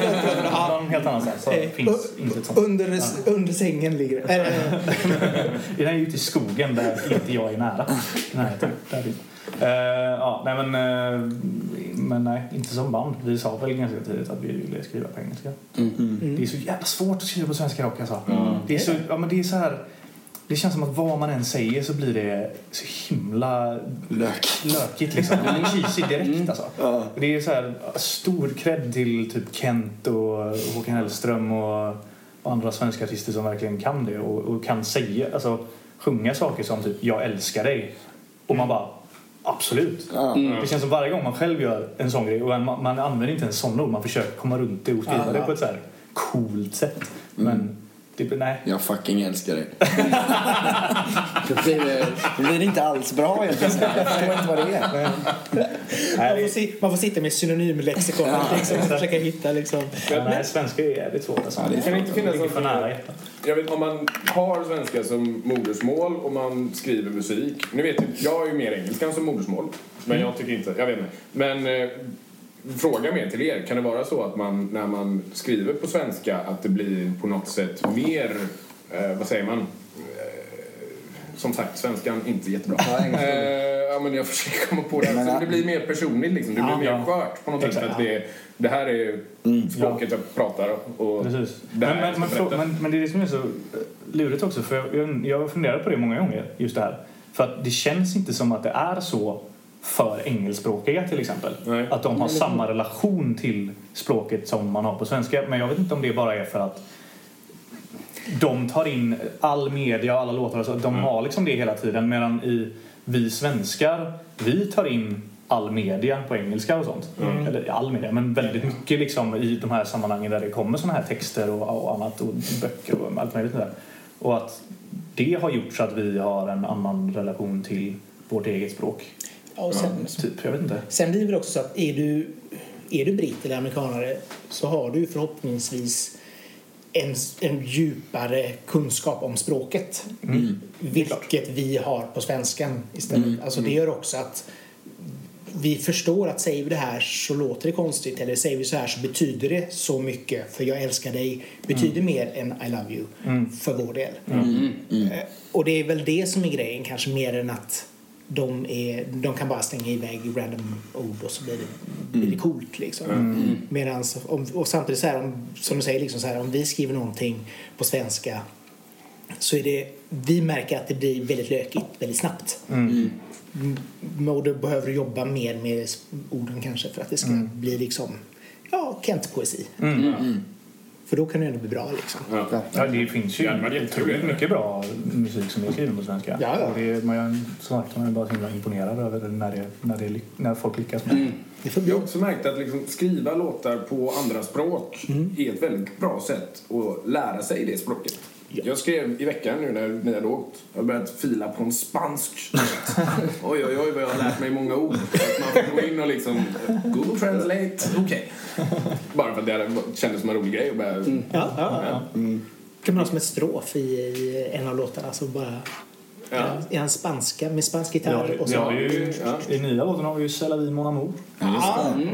någon helt annanstans så Eh, finns inte ett sånt. Under, under sängen ligger det. Den är ute i skogen där inte jag är nära. Nej, där finns. Uh, ja, nej men, eh, men nej, inte som band. Vi sa väl ganska tidigt att vi ville skriva på engelska. Det är så jävla svårt att skriva på svenska rock alltså. Det är så, ja men det är så här. Det känns som att vad man än säger så blir det så himla Lök. lökigt liksom. Blir cheesy direkt alltså. Ja. Det är så här stor cred till typ Kent och Håkan Hellström och, och andra svenska artister som verkligen kan det och, och kan säga, alltså sjunga saker som typ jag älskar dig och man bara absolut. Ja. Det känns som varje gång man själv gör en sån grej och man, man använder inte ens sådana ord, man försöker komma runt det och skriva Ja, det på ett så här coolt sätt. Men det, nej. Jag fucking älskar dig. då, blir det, då blir det inte alls bra helt. Jag förstår inte vad det är. man, får si, man får sitta med synonymlexikon liksom, och försöka hitta liksom. Ja, nej, svenska är jävligt svårt alltså. Ja, det är Kan inte finnas ligger för nära hjärtat. Jag vet, om man har svenska som modersmål och man skriver musik. Nu vet jag, jag har ju mer engelskan som modersmål. Men jag tycker inte, jag vet inte. Men eh, fråga mer till er. Kan det vara så att man när man skriver på svenska att det blir på något sätt mer, eh, vad säger man? Eh, som sagt, svenskan inte jättebra. Eh, ja, men jag försöker komma på det. Men, Så ja. det blir mer personligt liksom. Det blir Ja, mer ja. skört på något sätt. Att det, det här är språket jag pratar och Precis. det Men, men, men, men, men det är det som är så eh, lurigt också. För jag, jag, jag har funderat på det många gånger, just det här. För att det känns inte som att det är så för engelskspråkiga till exempel. Nej. Att de har samma relation till språket som man har på svenska. Men jag vet inte om det bara är för att de tar in all media och alla låtar. Så de har liksom det hela tiden. Medan i vi svenskar, vi tar in all media på engelska och sånt. Eller all media, men väldigt mycket liksom i de här sammanhangen där det kommer såna här texter och, och annat och böcker och allt möjligt där. Och att det har gjort så att vi har en annan relation till vårt eget språk. Ja, och sen, Typ, jag vet inte. sen blir det väl också så att är du, är du britt eller amerikanare så har du förhoppningsvis en, en djupare kunskap om språket. Vilket vi har på svenskan istället. Alltså det gör också att vi förstår att säger vi det här så låter det konstigt eller säger vi så här så betyder det så mycket för jag älskar dig betyder mer än I love you för vår del. Eh, Och det är väl det som är grejen kanske mer än att de, är, de kan bara slänga iväg random ord och så blir det, blir det coolt liksom. Medans, om, och samtidigt så här, om, som du säger, liksom så här, om vi skriver någonting på svenska så är det, vi märker att det blir väldigt lökigt väldigt snabbt. Mm, Och då behöver du jobba mer med orden kanske för att det ska bli liksom, ja, Kent-poesi. För då kan det ändå bli bra liksom. Ja. Ja, det finns ju Ja, det otroligt mycket bra musik som är skriven på svenska. Ja, ja. Och det, man, är- som sagt, man är bara så himla imponerad över när, det, när, det, när folk lyckas med bli Jag har också märkt att liksom skriva låtar på andra språk är ett väldigt bra sätt att lära sig det språket. Jag skrev i veckan nu när ni hade åkt. Jag har börjat fila på en spansk. oj, oj, oj vad jag har lärt mig många ord. Att man får gå in och liksom Google Translate, okej. Bara för att det kändes som en rolig grej att börja... Ja, ja, ja. kan man ha som ett strof i, i en av låtarna så bara Ja. Är han spanska med spansk Ja, gitarr? och så? vi har ju, Ja. I nya låten har vi ju C'est la vie mon amour. Ja, det. Så vi,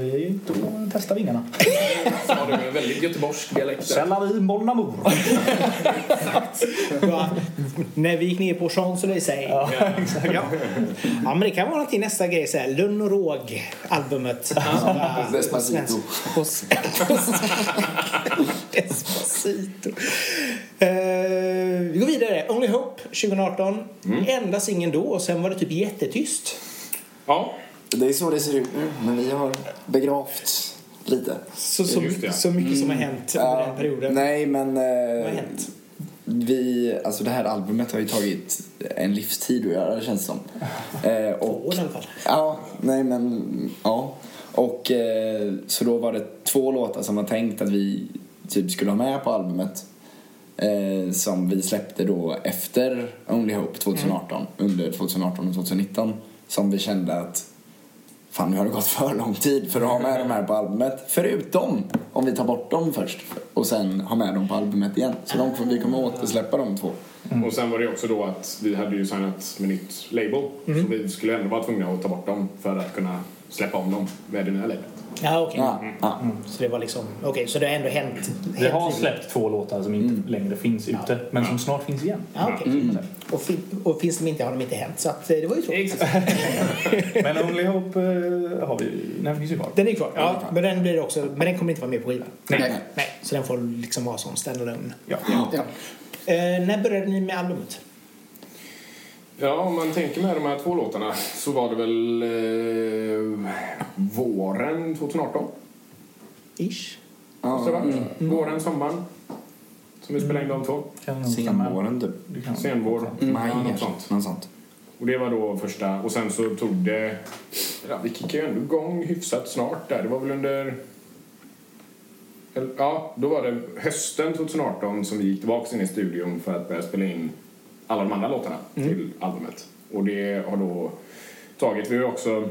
vi är ute och testar vingarna. Så har du en väldigt göteborgsk dialekt. C'est la vie mon amour. Ja, när vi gick ner på Champs-Élysées. Ja. Ja. ja, men det kan vara någonting nästa grej. Så här, Lugn och råg, albumet. Ja. Despacito. Despacito. 2018. Mm. Enda singeln då och sen var det typ jättetyst. Ja. Det är så det ser ut nu, men vi har begravt lite. Så, så, det, ja. så mycket mm. som har mm. hänt under ja, den perioden. Nej, men... Eh, Vad har hänt? Vi, alltså det här albumet har ju tagit en livstid att göra känns det som. eh, och, Två år i alla fall. Ja, nej men ja. Och eh, så då var det två låtar som var tänkt att vi typ skulle ha med på albumet. Eh, som vi släppte då efter Only Hope 2018, under 2018 och 2019. Som vi kände att fan nu har det gått för lång tid för att ha med de här på albumet. Förutom om vi tar bort dem först och sen ha med dem på albumet igen. Så de, vi kommer återsläppa de två. och sen var det också då att vi hade ju signat med nytt label. Så vi skulle ändå vara tvungna att ta bort dem för att kunna släppa om dem med det nya lablet. Ja, okej. Ja, ja. Så det var liksom, okej, så det har ändå hänt. Vi har släppt två låtar som inte längre finns ute, men som snart finns igen. Ja, okej. Och, fin- och finns de inte har de inte hänt. Så att, eh, det var ju tråkigt. Men Only Hope eh, har vi, den finns ju kvar. Den är kvar. Ja, men den blir också, men den kommer inte vara med på skivan. Nej. Nej, så den får liksom vara som standalone. Ja. Ja. Eh, när började ni med albumet? Ja, om man tänker med de här två låtarna så var det väl eh, våren 2018. Ish. Det ha varit. Våren, sommaren. Som vi spelade in de två. Senvåren typ. Senvår. Maj ja, något sånt. Något sånt. Och det var då första. Och sen så tog det... Ja, vi kickade ju ändå igång hyfsat snart där. Det var väl under... Ja, då var det hösten 2018 som vi gick tillbaka in i studion för att börja spela in alla de andra låtarna till albumet. Och det har då tagit... Vi har också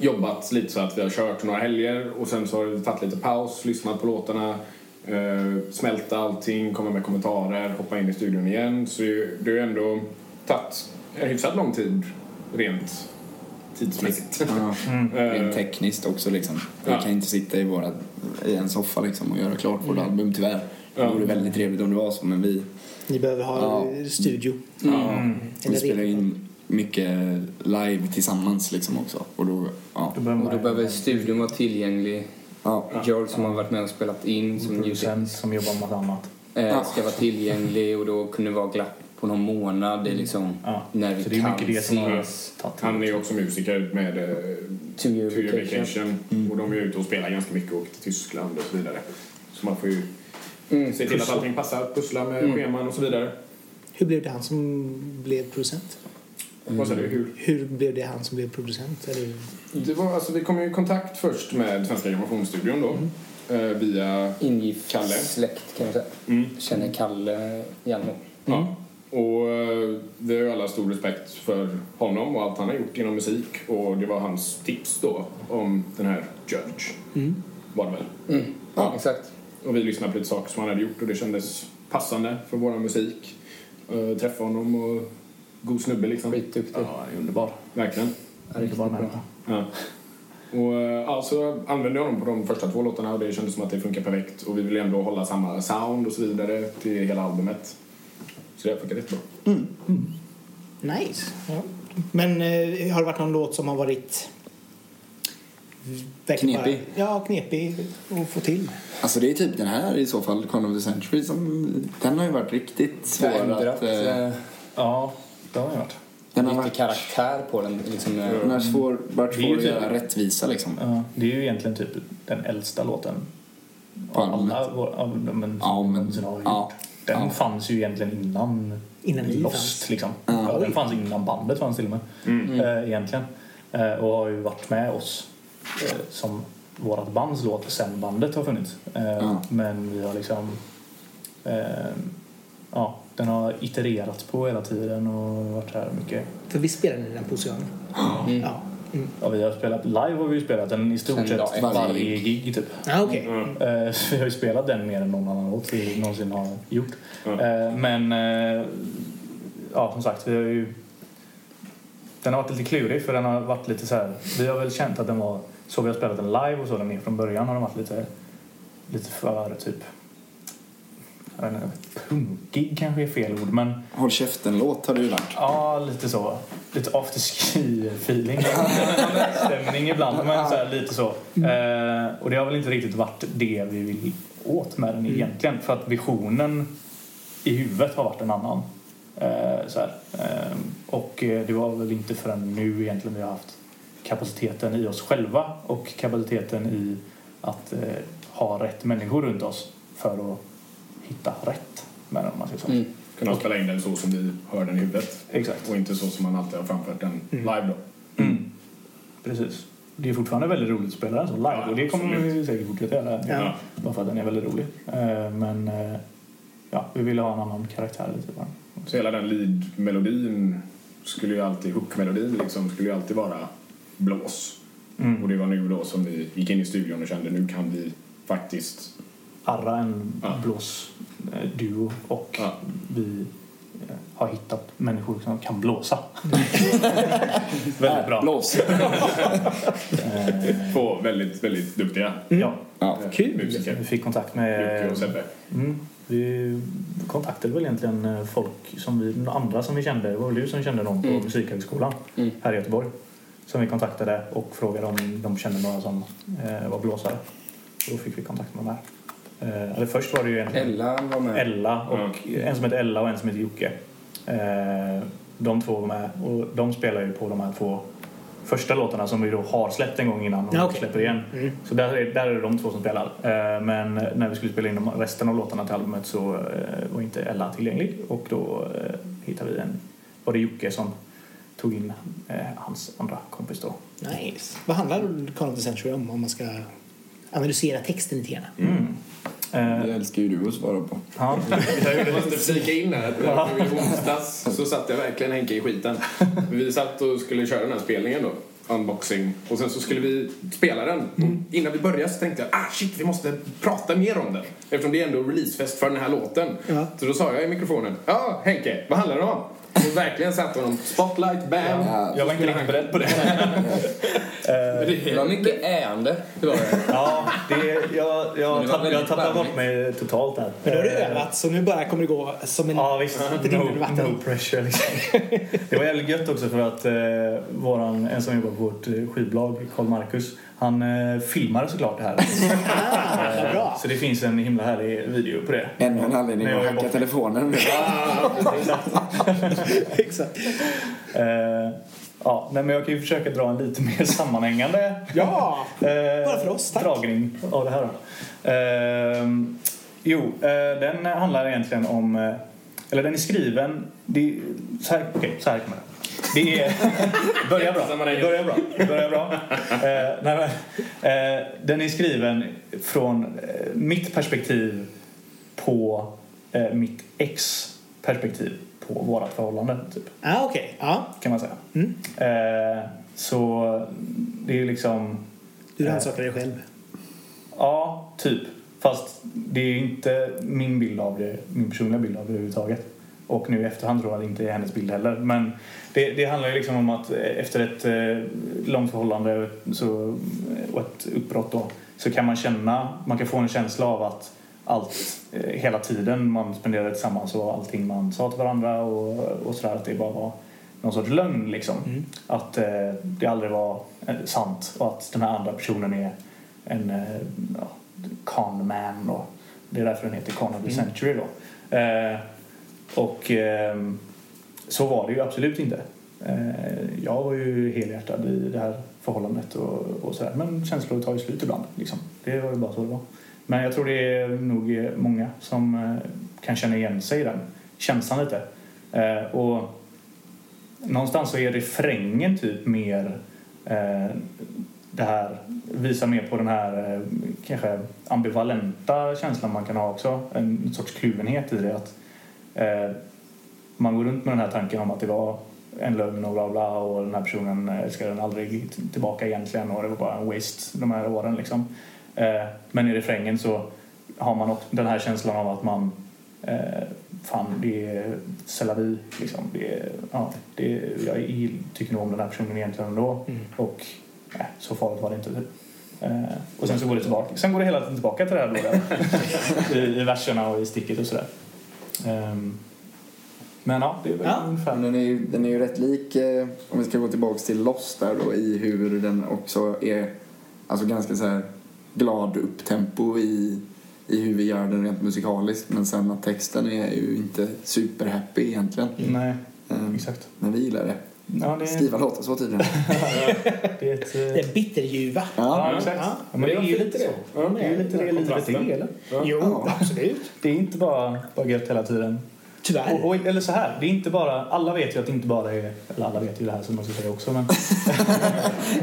jobbat lite så att vi har kört några helger och sen så har vi tagit lite paus, lyssnat på låtarna, eh, smälta allting, komma med kommentarer, hoppa in i studion igen. Så det har ju ändå tagit en hyfsat lång tid rent tidsmässigt. Ja. Eh, Rent tekniskt också liksom. Vi Ja. kan inte sitta i, våra, i en soffa liksom och göra klart vårt album tyvärr. Det vore väldigt trevligt om det var så men vi, Ni behöver ha Ja. studio. ja, vi Eller spelar rep. in mycket live tillsammans liksom också. Och då, ja. Då behöver Och då behöver studion vara tillgänglig. ja. George som har varit med och spelat in som en producent som jobbar med annat. eh, ska vara tillgänglig och då kunde det vara glapp på någon månad. Det är liksom Ja. när vi Så det är kan mycket det som har. Han är ju också musiker med eh, Two year vacation. Vacation. Och de är ute och spelar ganska mycket och åker till Tyskland och så vidare. Så man får ju Mm, se till att allting passar, pussla med Mm. scheman och så vidare. Hur blev det han som blev producent? Vad sa du? Hur? Hur blev det han som blev producent? Eller? Det var, alltså, vi kom ju i kontakt först med Svenska Grammofonstudion då. Eh, via... Ingift Kalle. släkt kan man säga. Mm. Känner Kalle Hjalmar. Ja. Och eh, vi har ju alla stor respekt för honom och allt han har gjort inom musik. Och det var hans tips då om den här Judge. Var det väl. Mm. Ja, exakt. Och vi lyssnade på lite saker som han hade gjort och det kändes passande för vår musik. Uh, träffa honom och god snubbe liksom. Skitduktig. Ja, han är underbar. Verkligen. Underbar människa. Ja. Och eh, ja, så använde jag dem på de första två låtarna och det kändes som att det funkar perfekt. Och vi vill ändå hålla samma sound och så vidare till hela albumet. Så det funkar jättebra. Nice. Ja. Men eh, har det varit någon låt som har varit Knepig. Bara, ja, knepig att få till? Alltså det är typ den här i så fall, Con of the Century, som, den har ju varit riktigt svår Förändrat att... Eh, eh, Ja, det har jag varit. den har lite varit, karaktär på den. Liksom, eh, den har svår, varit Det är svår att typ- göra rättvisa liksom. Ja, det är ju egentligen typ den äldsta låten. På Av albumet. Ja, men-. Den Ja. fanns ju egentligen innan, Innan Lost. fanns. Liksom. Ja. Ja, den fanns innan bandet fanns till och med. Eh, egentligen. Eh, och har ju varit med oss som vårt bands låt sen bandet har funnits. Eh, Ja. Men vi har liksom... Eh, ja, den har itererats på hela tiden och varit här mycket. För vi spelade den på Oceanen. Mm. Ja. Mm. Ja, vi har spelat, live har vi spelat den i stort sett varje gig typ. Ah, okej. Eh, Så vi har ju spelat den mer än någon annan låt vi någonsin har gjort. Ja. Eh, Men eh, ja, som sagt, vi har ju... Den har varit lite klurig för den har varit lite så här... Vi har väl känt att den var... Så vi har spelat den live och så den är från början har den varit lite, lite för typ... Jag vet inte, punkig kanske är fel ord men Håll käften-låt har du lagt. ja, lite så. Lite afterski-feeling. Stämning ibland men så här, lite så. Eh, och det har väl inte riktigt varit det vi vill åt med den egentligen för att visionen i huvudet har varit en annan. Eh, så. Eh, och eh, det var väl inte förrän nu egentligen vi har haft kapaciteten i oss själva och kapaciteten i att eh, ha rätt människor runt oss för att hitta rätt med den om man säger så. Mm. Kunna spela in den så som vi hör den i huvudet. Exakt. Och inte så som man alltid har framfört den live då. Mm. Precis. Det är fortfarande väldigt roligt att spela den så live Ja, och det kommer absolut. vi säkert fortsätta göra. Ja. Bara för att den är väldigt rolig. Eh, Men eh, ja, vi ville ha en annan karaktär lite bara. Så hela den lead-melodin skulle ju alltid, hook-melodin liksom, skulle ju alltid vara blås. Mm. Och det var nu då som vi gick in i studion och kände nu kan vi faktiskt Arra en Ja. blåsduo och Ja. vi eh, har hittat människor som kan blåsa. väldigt bra. Blås. Eh, få väldigt, väldigt duktiga Ja, Ja. eh, Kul. musiker. vi fick kontakt Jocke med och Sebbe. Mm. Vi kontaktade väl egentligen eh, folk som vi, andra som vi kände. Det var väl du som kände någon på Mm. Musikhögskolan Mm. här i Göteborg. Som vi kontaktade och frågade om de kände några som eh, var blåsare. Då fick vi kontakt med dem här. Eh, eller först var det ju egentligen Ella var med. Ella och en som heter Ella och en som heter Jocke. Eh, de två var med och de spelar ju på de här två första låtarna som vi då har släppt en gång innan och Ja, okej. släpper igen. Mm. Så där är, där är det de två som spelar. Eh, men när vi skulle spela in resten av låtarna till albumet så eh, var inte Ella tillgänglig och då eh, hittade vi en, var det Jocke som tog in eh, hans andra kompis då. Nice. Vad handlar Call of the Century om, om man ska analysera texten lite grann? Mm. Eh, Det älskar ju du att svara på. ja, jag måste flika in här att i onsdags så satt jag verkligen Henke i skiten. Vi satt och skulle köra den här spelningen då, unboxing, och sen så skulle vi spela den. Och innan vi började så tänkte jag ah shit, vi måste prata mer om den. Eftersom det är ändå releasefest för den här låten. Ja. Så då sa jag i mikrofonen, ja Henke, vad handlar det om? Och verkligen satte honom spotlight, bam. Ja. jag var inte riktigt beredd på det. Det var mycket äande. Det var det. Ja, det, jag, jag, tapp, jag tappade bort mig totalt där. Men då har du Eh, övat så nu bara kommer det gå som en... Ja visst, no, no pressure liksom. Det var jävligt gött också för att eh, våran, en som jobbar på vårt eh, skivbolag, Karl Marcus, han eh, filmade såklart det här. Vad bra. Så det finns en himla härlig video på det. Ännu en anledning att hacka telefonen. Exakt. Eh, ja, nej, men jag kan ju försöka dra en lite mer sammanhängande Ja! eh, Bara för oss, tack. dragning av det här. Eh, jo, eh, den handlar egentligen om... Eh, eller den är skriven... Det, så här, okej, så här kan man det är... Börja bra. Börja bra. Börja bra. Eh, nej, men, eh, den är skriven från eh, mitt perspektiv på eh, mitt ex perspektiv på vårt förhållande. Typ Ah, Okej, ja. kan man säga. Mm. Eh, så det är liksom... Du rannsakar dig själv. Ja, typ. Fast det är inte min bild av det, min personliga bild av det överhuvudtaget. Och nu i efterhand tror jag att det inte är hennes bild heller. Men det, det handlar ju liksom om att efter ett eh, långt förhållande så, och ett uppbrott då, så kan man känna, man kan få en känsla av att allt, eh, hela tiden man spenderade tillsammans och allting man sa till varandra och, och sådär, att det bara var någon sorts lögn liksom. Att eh, det aldrig var eh, sant och att den här andra personen är en eh, ja, con man och det är därför den heter Con of the Century då. Eh, och ehm, så var det ju absolut inte. Eh, jag var ju helhjärtad i det här förhållandet och, och sådär. Men känslor tar ju slut ibland. Liksom. Det var ju bara så det var. Men jag tror det är nog många som eh, kan känna igen sig i den känslan lite. Eh, och någonstans så är refrängen typ mer eh, det här, visar mer på den här eh, kanske ambivalenta känslan man kan ha också. En sorts kluvenhet i det. Att, eh, man går runt med den här tanken om att det var en lögn och bla bla och den här personen älskade den aldrig tillbaka egentligen och det var bara en waste de här åren liksom. Eh, men i refrängen så har man också den här känslan av att man eh, fan, det är c'est la vie, liksom. Det är, ja, det är, jag tycker nog om den här personen egentligen ändå. Och nej, så farligt var det inte. Typ. Eh, och sen så går det tillbaka. Sen går det hela tiden tillbaka till det här då, I, i verserna och i sticket och sådär. Men ja, det är väl Ja. ungefär. Den är ju, den är ju rätt lik, eh, om vi ska gå tillbaka till Lost där då, i hur den också är alltså ganska så här glad upptempo i, i hur vi gör den rent musikaliskt. Men sen att texten är ju inte superhappy egentligen. Nej, Eh, exakt. Men vi gillar det. Ja, det, är, Skriva låtar så tydligen. det är ett... eh, Det är bitterljuva. Ja, Ja. exakt. Ja. Ja, men det är ju lite så. Ja. Det är ju lite det livet är, eller? Jo, absolut. Det är inte bara, bara gött hela tiden. Tyvärr. Och, och, eller så här, det är inte bara, alla vet ju att det inte bara är, eller alla vet ju det här som man ska säga också men,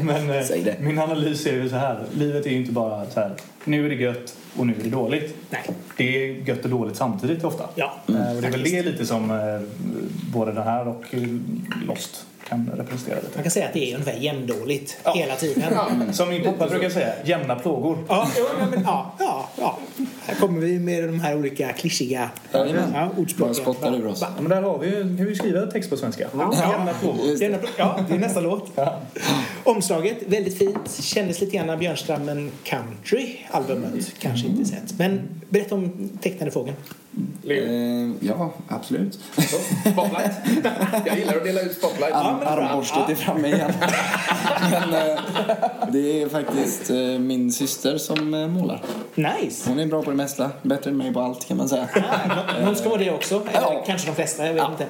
men eh, Säg det. min analys är ju så här, livet är ju inte bara så här, nu är det gött och nu är det dåligt. Nej. Det är gött och dåligt samtidigt ofta. Ja, Eh, och det är väl det lite som eh, både den här och Lost kan representera Man lite. kan säga att det är ungefär jämndåligt Ja. hela tiden. Som min pappa brukar säga, jämna plågor. Ja, ja, men, ja, ja, ja. Här kommer vi med de här olika klyschiga ja, ordspråken. spottar ur oss. Ja, men där har vi, kan vi skriva text på svenska. Jämna plågor. Ja, det är nästa låt. Ja. Omslaget, väldigt fint. Kändes lite grann Björnströmmen Country-albumet. Kanske inte sett. Men berätta om tecknade fågeln. Eh, ja, absolut. Spotlight. Jag gillar att dela ut spotlight. Ja, bra. Armborstet är framme igen. Men eh, det är faktiskt eh, min syster som eh, målar. Nice. Hon är bra på det mesta. Bättre än mig på allt kan man säga. Ah, Någon ska vara det också. Eller Ja. kanske de flesta, jag vet inte.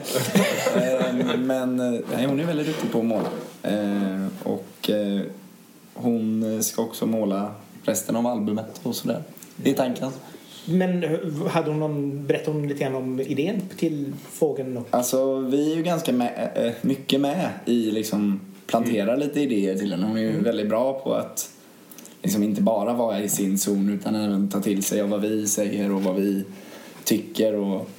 Eh, Men eh, nej, hon är väldigt duktig på att måla. Eh, Och eh, hon eh, ska också måla resten av albumet och sådär. Det är tanken. Men eh, hade hon någon, berättade hon lite grann om idén till fågeln? Och, Alltså vi är ju ganska med, eh, mycket med i liksom plantera lite idéer till henne. Hon är ju väldigt bra på att liksom inte bara vara i sin zon utan även ta till sig av vad vi säger och vad vi tycker. Och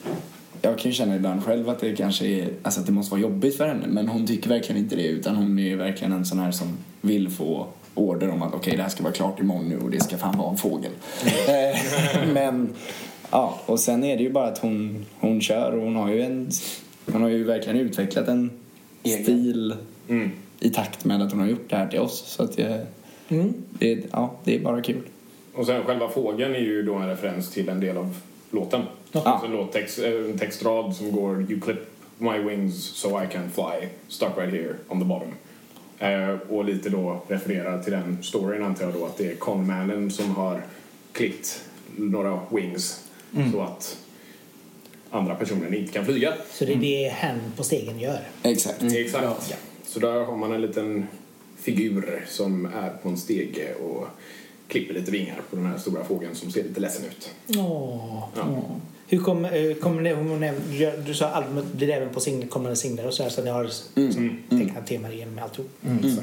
jag kan ju känna ibland själv att det kanske är, alltså att det måste vara jobbigt för henne men hon tycker verkligen inte det utan hon är ju verkligen en sån här som vill få order om att okej det här ska vara klart imorgon nu och det ska fan vara en fågel. Eh, men ja, och sen är det ju bara att hon, hon kör och hon har ju en hon har ju verkligen utvecklat en Egen. stil Mm. i takt med att hon har gjort det här till oss. Så att det, mm. det, ja, det är bara kul. Och sen själva fågeln är ju då en referens till en del av låten. Alltså en låttext, en textrad som går You clip my wings so I can fly, stuck right here on the bottom. Eh, och lite då refererar till den storyn antar jag då att det är conmannen som har klippt några wings så att andra personer inte kan flyga. Så det är det hen på stegen gör. Exakt. Exakt. Så där har man en liten figur som är på en stege och klipper lite vingar på den här stora fågeln som ser lite ledsen ut. Åh. Ja. Hur kom, eh, kommer näm- gör- du sa albumet blir även på singel, kommande singlar och så här så ni har mm. tecknat teman igenom alltihop.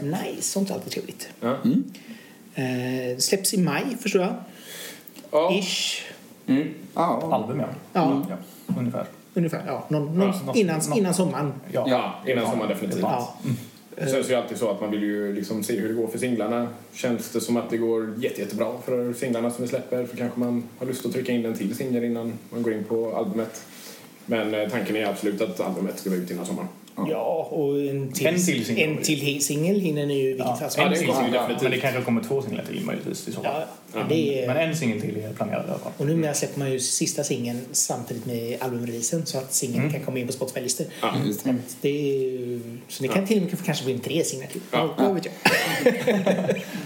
Nice, sånt är alltid trevligt. Ja. Eh, släpps i maj förstår jag. Ja. Ish. Mm. Ja. Album, ja. Ja, ja. Ungefär. ungefär. Ja, någon, någon, något- innan, innan sommaren. Ja, Ja, innan sommaren definitivt. Ja. Sen så är det alltid så att man vill ju liksom se hur det går för singlarna. Känns det som att det går jätte, jättebra för singlarna som vi släpper så kanske man har lust att trycka in en till singel innan man går in på albumet. Men eh, tanken är absolut att albumet ska vara ute innan sommaren. Ja, och en till, En till singel. en till singel hinner ni ju vilket Ja, ju ja, definitivt. men det kanske kommer två singlar till möjligtvis i så fall. Ja, det är, Men en singel till är planerad i alla fall. och numera släpper man ju sista singeln samtidigt med albumreleasen så att singeln kan komma in på Spotify-listor. Ja. Just det. Det är, så ni kan till och med kanske få in tre singlar till. Ja. Ja. Vad vet jag.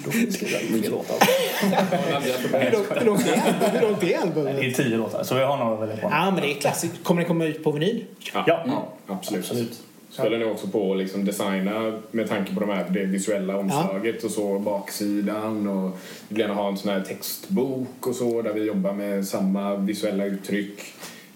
Då får vi skriva fler låtar. Hur långt- är- är Det albumet? är tio låtar, så vi har några att välja på. Ja, men det är klassiskt. Kommer det komma ut på vinyl? Ja, Ja. absolut. Så håller ni också på att liksom designa med tanke på de här, det visuella omslaget och så, baksidan och vi vill gärna ha en sån här textbok och så där vi jobbar med samma visuella uttryck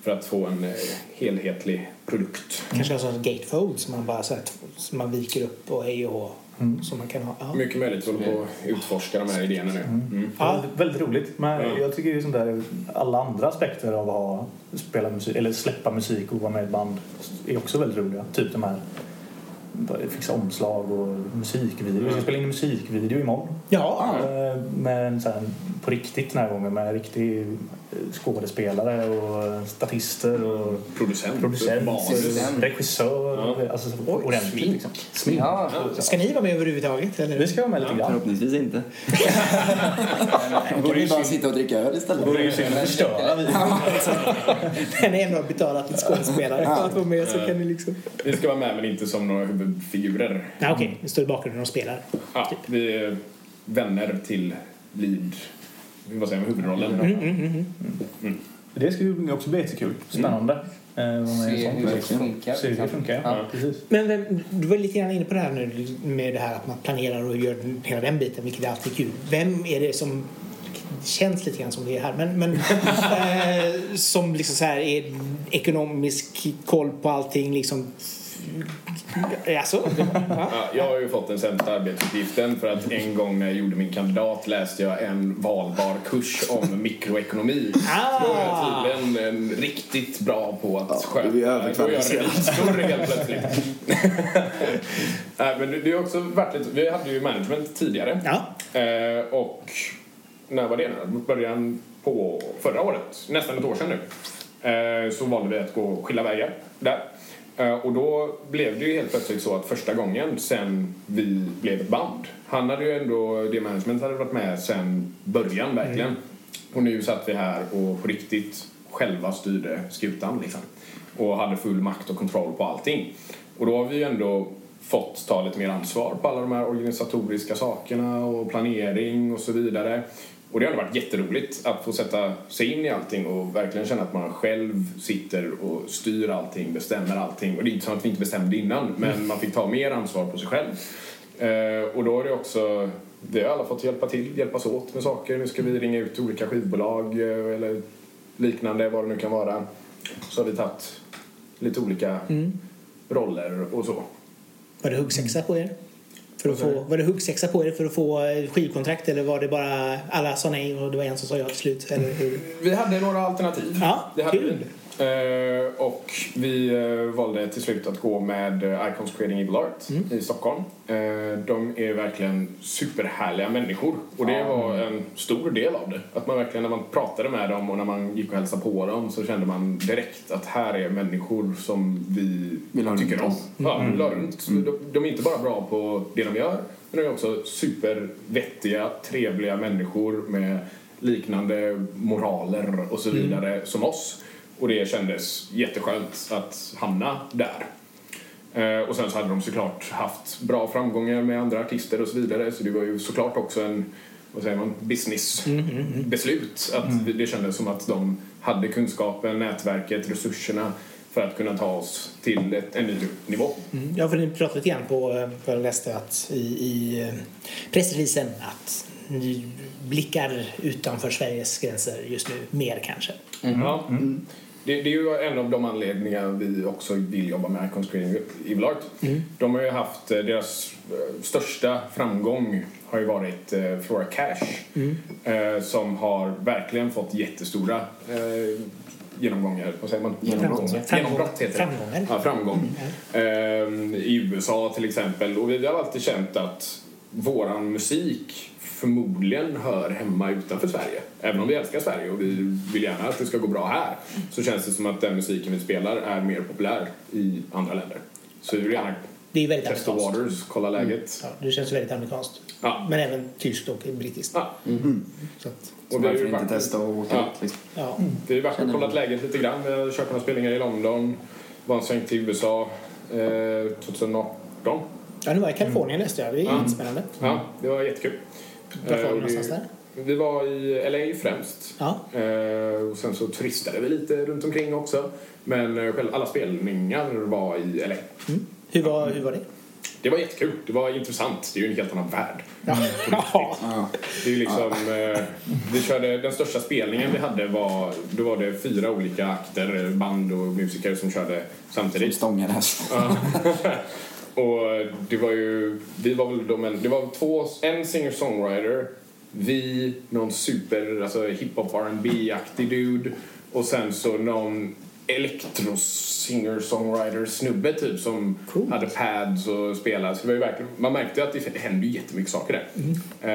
för att få en eh, helhetlig produkt. Kanske en sån gatefold som man bara så här, som man viker upp och hej och hå. Som man kan ha. Ja. Mycket möjligt, vi håller på att utforska de här idéerna nu. Mm. Ja. Väldigt, väldigt roligt. Men Ja. jag tycker ju sånt där, alla andra aspekter av att ha, spela musik, eller släppa musik och vara med i ett band är också väldigt roliga. Typ de här fixa omslag och musikvideo. Vi ska spela in en musikvideo imorgon. Ja. Eh, Med en sån här, på riktigt den här gången med riktig skådespelare och statister och Producent. producent, regissör. Ja. Alltså ordentligt smink. liksom. Smink. Ja, Ska ni vara med överhuvudtaget? Eller? Vi ska vara med lite grann. Förhoppningsvis inte. Då kan vi bara sitta och dricka öl istället. Det vore ju synd att förstöra. Vi- Men ändå betalat lite skådespelare för att vara med så kan ni liksom... Vi ska vara med men inte som några huvudfigurer. Ja, Okej, ni står i bakgrunden och spelar. Ja, vi är vänner till lead... Vad säger man? Huvudrollen. Mm, Det ska ju också bli jättekul. Spännande. Eh, med i se hur det funkar. Se hur det funkar, ja. Precis. Men vem, du var lite grann inne på det här nu med det här att man planerar och gör hela den biten, vilket är alltid kul. Vem är det som det känns lite grann som det är här, men, men eh, som liksom så här är ekonomisk koll på allting liksom. Alltså, ja. Ja, jag har ju fått den sämsta arbetsuppgiften för att en gång när jag gjorde min kandidat läste jag en valbar kurs om mikroekonomi. Ah. Då är jag tydligen en riktigt bra på att Ja, sköta. du är överkvalificerad. Då är jag revisor helt plötsligt. Nej, men det det har också varit lite, vi hade ju management tidigare. ja. Eh, och när var det? nu? Början på förra året, nästan ett år sedan nu, eh, så valde vi att gå skilda vägar där. Eh, och då blev det ju helt plötsligt så att första gången sen vi blev ett band, han hade ju ändå, det management hade varit med sen början verkligen. Och nu satt vi här och på riktigt själva styrde skutan liksom. Och hade full makt och kontroll på allting. Och då har vi ju ändå fått ta lite mer ansvar på alla de här organisatoriska sakerna och planering och så vidare. Och det har varit jätteroligt att få sätta sig in i allting och verkligen känna att man själv sitter och styr allting, bestämmer allting. Och det är inte så att vi inte bestämde innan, men man fick ta mer ansvar på sig själv. Eh, och då är det också, vi har alla fått hjälpa till, hjälpas åt med saker. Nu ska vi ringa ut till olika skivbolag eh, eller liknande, vad det nu kan vara. Så har vi tagit lite olika roller och så. Var det huggsexa på er? För att få, var det huggsexa på er för att få eh, skivkontrakt eller var det bara alla sa nej och det var en som sa ja till slut? Eller hur? Vi hade några alternativ. Ja, det hade kul. Eh, och vi eh, valde till slut att gå med eh, Icons Creating Evil Art Mm. i Stockholm. De är verkligen superhärliga människor och det var en stor del av det. Att man verkligen när man pratade med dem och när man gick och hälsade på dem så kände man direkt att här är människor som vi Vill tycker om. Ja, vill ha runt. De, de är inte bara bra på det de gör men de är också supervettiga, trevliga människor med liknande moraler och så vidare som oss. Och det kändes jätteskönt att hamna där. Eh, och sen så hade de såklart haft bra framgångar med andra artister och så vidare så det var ju såklart också en vad säger man, businessbeslut. Att det kändes som att de hade kunskapen, nätverket, resurserna för att kunna ta oss till ett, en ny nivå. Mm. Ja, för ni pratade lite grann på, eh, jag läste att i, i eh, pressreleasen att blickar utanför Sveriges gränser just nu mer kanske. Ja. Det, det är ju en av de anledningar vi också vill jobba med Icons Creating Evil Art. De har ju haft, eh, deras eh, största framgång har ju varit eh, Flora Cash eh, som har verkligen fått jättestora eh, genomgångar, vad säger man? Genombrott. Genombrott heter det. Framgångar. Ja, framgång. Ehm, I USA till exempel. Och vi har alltid känt att våran musik förmodligen hör hemma utanför Sverige. Även om vi älskar Sverige och vi vill gärna att det ska gå bra här så känns det som att den musiken vi spelar är mer populär i andra länder. Så vi vill gärna Det är väldigt testa amerikanskt. waters, kolla läget. Ja, det känns väldigt amerikanskt. Ja. Men även tyskt och brittiskt. Ja. Så att, Så Och vi har varför ju inte testa och åka Ja. ut liksom. ja. Vi har varit och kollat läget lite grann. Vi har kört några spelningar i London, var en sväng till USA eh, 2018. Ja, nu var i Kalifornien läste jag. Det är Ja. jättespännande. Ja, det var jättekul. Var var du någonstans det- där? Vi var i LA främst. Ja. Eh, och sen så turistade vi lite runt omkring också. Men eh, alla spelningar var i LA. Mm. Hur, var, hur var det? Det var jättekul. Det var intressant. Det är ju en helt annan värld. Ja. Ja. Det är liksom, eh, vi körde, den största spelningen vi hade var, då var det fyra olika akter, band och musiker som körde Som samtidigt. stångades. Och det var ju, vi var väl de, en- det var två, en singer-songwriter, vi, någon super, alltså hiphop rb aktig dude och sen så någon elektro-singer-songwriter snubbe typ som Coolt. hade pads och spelade. Så det var ju verkligen, man märkte att det hände ju jättemycket saker där.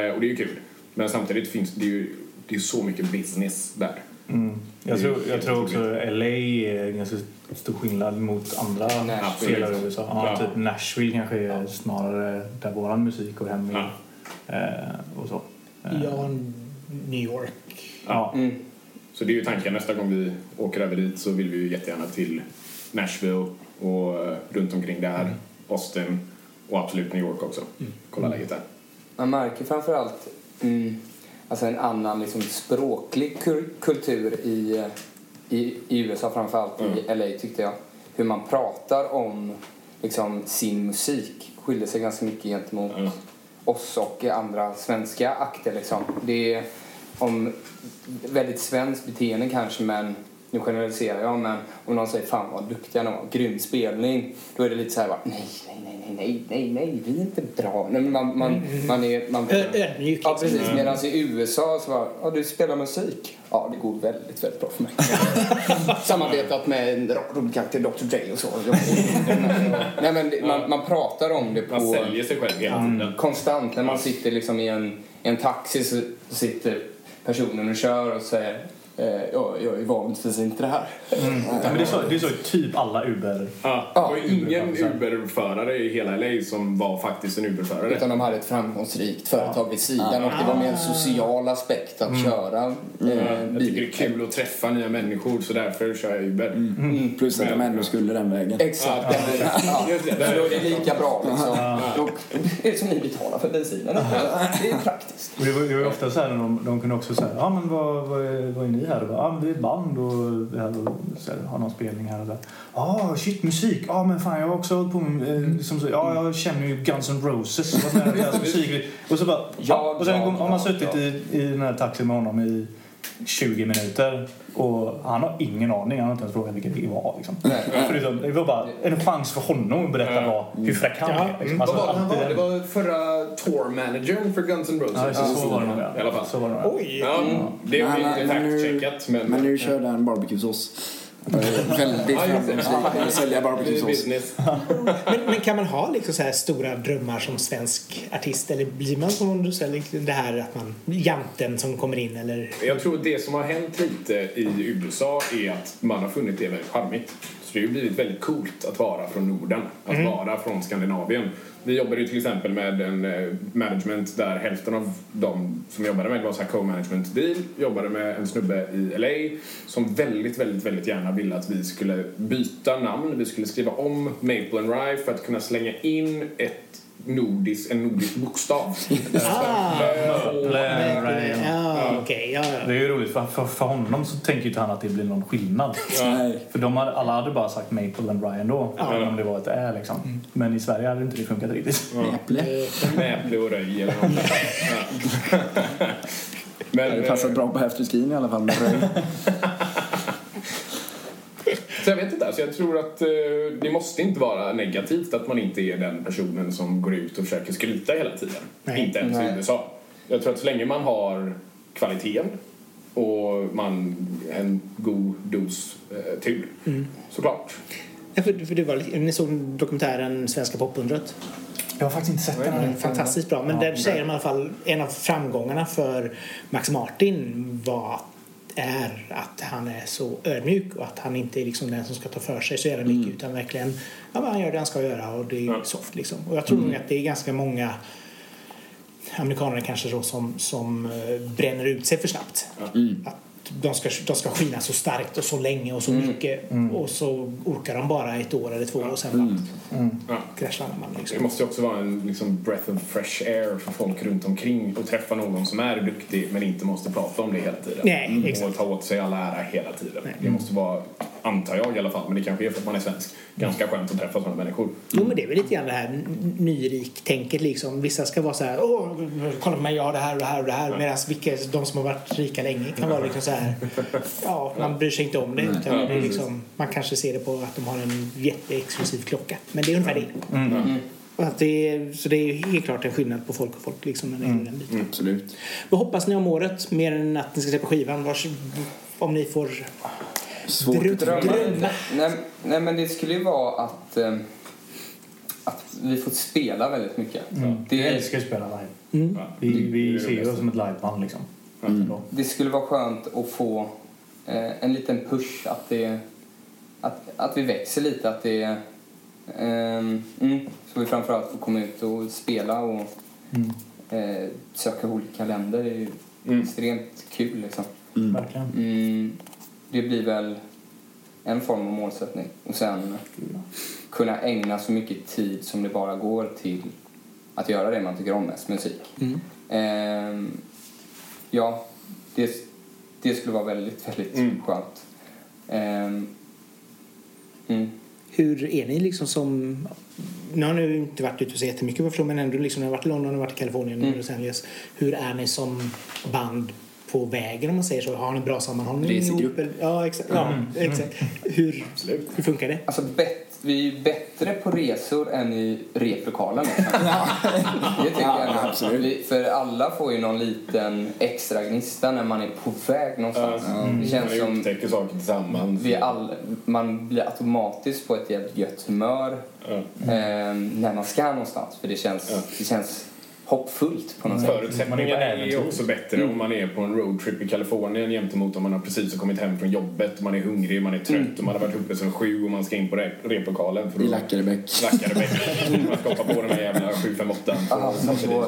Eh, och det är ju kul. Men samtidigt finns det ju, det är ju så mycket business där. Mm. Jag, tror, jag tror också LA är en ganska stor skillnad mot andra delar av USA. Ja, Ja. Typ Nashville kanske är snarare där våran musik går hem i. Ja. Eh, och så. Eh, Ja, New York. ja. Mm. Så det är ju tanken nästa gång vi åker över dit så vill vi ju jättegärna till Nashville och eh, runt omkring där. Austin och absolut New York också. Kolla läget där. Man märker framförallt mm, alltså en annan liksom, språklig kul- kultur i, i, i USA, framförallt i LA tyckte jag. Hur man pratar om liksom, sin musik skiljer sig ganska mycket gentemot Ja. oss och andra svenska akter. Liksom. Det är om väldigt svenskt beteende kanske, men nu generaliserar jag, men om någon säger fan vad duktiga de var, grym spelning, då är det lite så här bara, nej, nej, nej, nej, nej, nej, nej, vi är inte bra. Nej, men man, man, man är... Man, Ödmjuk. Ja, liksom. precis. Medan i USA så var ja, du spelar musik. Ja, det går väldigt, väldigt bra för mig. Samarbetat med en rolig karaktär, Dr Dre och så. Nej, men man, man pratar om det på... Man säljer sig själv hela tiden. Konstant. När man sitter liksom i en, i en taxi så sitter personen och kör och säger eh, ja, jag är vanligtvis inte det här. Ja, men det, är så, det är så typ alla Uber. Ja, Ja, det var ingen Uber-förare. I hela LA som var faktiskt en Uber-förare. Utan de hade ett framgångsrikt företag vid sidan och det var mer en social aspekt att köra eh, Jag tycker det är kul att träffa nya människor så därför kör jag Uber. Mm. Plus att de ändå skulle den vägen. Exakt. Ja. Just det. Så då är det lika bra liksom. Då är det som ni betalar för bensinen. Det är praktiskt. Och det var, det var ju ofta så här, de, de kunde också säga, ja men vad, vad, är, vad är ni här? Och bara, vi är ett band och vi har, så här, har någon spelning här och här. Ja shit musik, ja men fan jag har också hållit på med, eh, liksom så, ja jag känner ju Guns N' Roses, och med musik. Och så bara, ja, och sen har man suttit i, i den här taxin med honom i 20 minuter och han har ingen aning, han har inte ens frågat vilket det var liksom. Förutom, det var bara en chans för honom att berätta vad, hur fräck han är. Liksom. Vad Alltså, var det han var? Det var förra tour-managern för Guns N' Roses. Ja, så var det nog ja. I alla fall. Så var det nog. Oj! Ja, det Men är inte fact-checkat men... Men nu körde han barbecuesås. Väldigt framgångsrik med att sälja barbecuesås. Men, men kan man ha liksom så här stora drömmar som svensk artist? Eller blir man som du säger, liksom det här att man, janten som kommer in eller? Jag tror att det som har hänt lite i USA är att man har funnit det väldigt charmigt. Så det har ju blivit väldigt coolt att vara från Norden, att vara från Skandinavien. Vi jobbade ju till exempel med en eh, management där hälften av de som jobbade med var så co-management deal. Jobbade med en snubbe i LA som väldigt, väldigt, väldigt gärna ville att vi skulle byta namn. Vi skulle skriva om Maple and Rye för att kunna slänga in ett nordisk, en nordisk bokstav. Ah, Blä, right. ja, ja, Det ja. är ju roligt för, för, för honom så tänker ju inte han att det blir någon skillnad. Nej. För de hade, alla hade bara sagt Maple and Ryan då, även om det var ett Ä liksom. Men i Sverige hade inte det funkat riktigt. Äpple. Med äpple och röj eller något. Ja. Men, Det hade passat bra på afterskin i alla fall. Så jag vet inte, alltså jag tror att eh, det måste inte vara negativt att man inte är den personen som går ut och försöker skryta hela tiden. Nej. Inte ens Nej. i USA. Jag tror att så länge man har kvaliteten och man en god dos eh, tur, såklart. Ja, för, för det var, ni såg dokumentären Svenska popundret? Jag har faktiskt inte sett den. Den är fantastiskt bra. Men där säger de i alla fall en av framgångarna för Max Martin var är att han är så ödmjuk och att han inte är liksom den som ska ta för sig så jävla mycket utan verkligen ja, han gör det han ska göra och det är Ja. soft liksom. Och jag tror nog att det är ganska många amerikaner kanske då som, som eh, bränner ut sig för snabbt. Att de ska, de ska skina så starkt och så länge och så mycket och så orkar de bara ett år eller två och sen bara Ja. kraschlandar man Det liksom. måste ju också vara en liksom, breath of fresh air för folk runt omkring och träffa någon som är duktig men inte måste prata om det hela tiden. Nej, exakt. Och ta åt sig all ära hela tiden. Det måste vara, antar jag i alla fall, men det kanske är för att man är svensk, ganska skönt att träffa sådana människor. Jo men det är väl lite grann det här nyrik-tänket liksom. Vissa ska vara så här, åh, kolla på mig, jag har det här och det här och det här. Medan vilka, de som har varit rika länge kan vara liksom så här, ja, man bryr sig inte om det. Utan det är liksom, man kanske ser det på att de har en jätteexklusiv klocka. Men det är ungefär det. Och att det är, så det är helt klart en skillnad på folk och folk liksom. När det gäller den biten. Absolut. Vad hoppas ni om året? Mer än att ni ska släppa skivan? Vars, om ni får Svårt Dröm- att drömma. dröm- Nej, nej, men det skulle ju vara att, eh, att vi får spela väldigt mycket. Jag Det, älskar ju att spela live. Ja. Vi, vi det ser ju oss som ett liveband liksom. Mm. Det skulle vara skönt att få eh, en liten push att det att, att vi växer lite, att det ehm, mm, så vi framförallt får komma ut och spela och Mm. eh, söka olika länder. Det är ju Mm. extremt kul liksom. Verkligen. Det blir väl en form av målsättning. Och sen kunna ägna så mycket tid som det bara går till att göra det man tycker om mest, musik. Mm. Ehm, ja, det, det skulle vara väldigt, väldigt Mm. skönt. Ehm, mm. Hur är ni liksom som... Nu har ni inte varit ute så jättemycket men ändå liksom, ni har varit i London och varit i Kalifornien och Mm. Los Angeles. Hur är ni som band på vägen om man säger så? Har ni bra sammanhållning? Ihop? Ja, exakt. Ja, exakt. Hur, hur funkar det? Alltså, bet, vi är bättre på resor än i replokalen. Liksom. det tycker jag. absolut. För alla får ju någon liten extra gnista när man är på väg någonstans. Det känns Man som upptäcker saker tillsammans. vi all, man blir automatiskt på ett jävligt gött humör eh, när man ska någonstans. För det känns, det känns hoppfullt på något sätt. Man är Förutsättningarna på är äventyr. också bättre om man är på en roadtrip i Kalifornien gentemot om man har precis kommit hem från jobbet, man är hungrig, man är trött och man har varit uppe sedan sju och man ska in på rep- replokalen för I att Lackarebäck. Lackarebäck. Man ska hoppa på den här jävla 758 Ah, så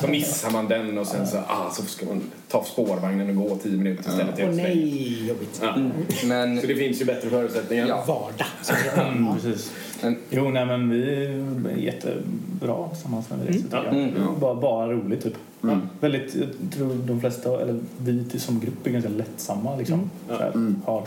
så missar man den och sen så, ah, så ska man ta spårvagnen och gå 10 minuter istället Åh Östlängd. nej, jobbigt. Ja. Men Så det finns ju bättre förutsättningar. Ja. Vardag. Mm, precis. Men- Jo, nej men vi är jättebra tillsammans när vi reser jag. Mm. Det är Bara, bara roligt typ. Väldigt, jag tror de flesta, eller vi som grupp är ganska lättsamma liksom. Så här, Har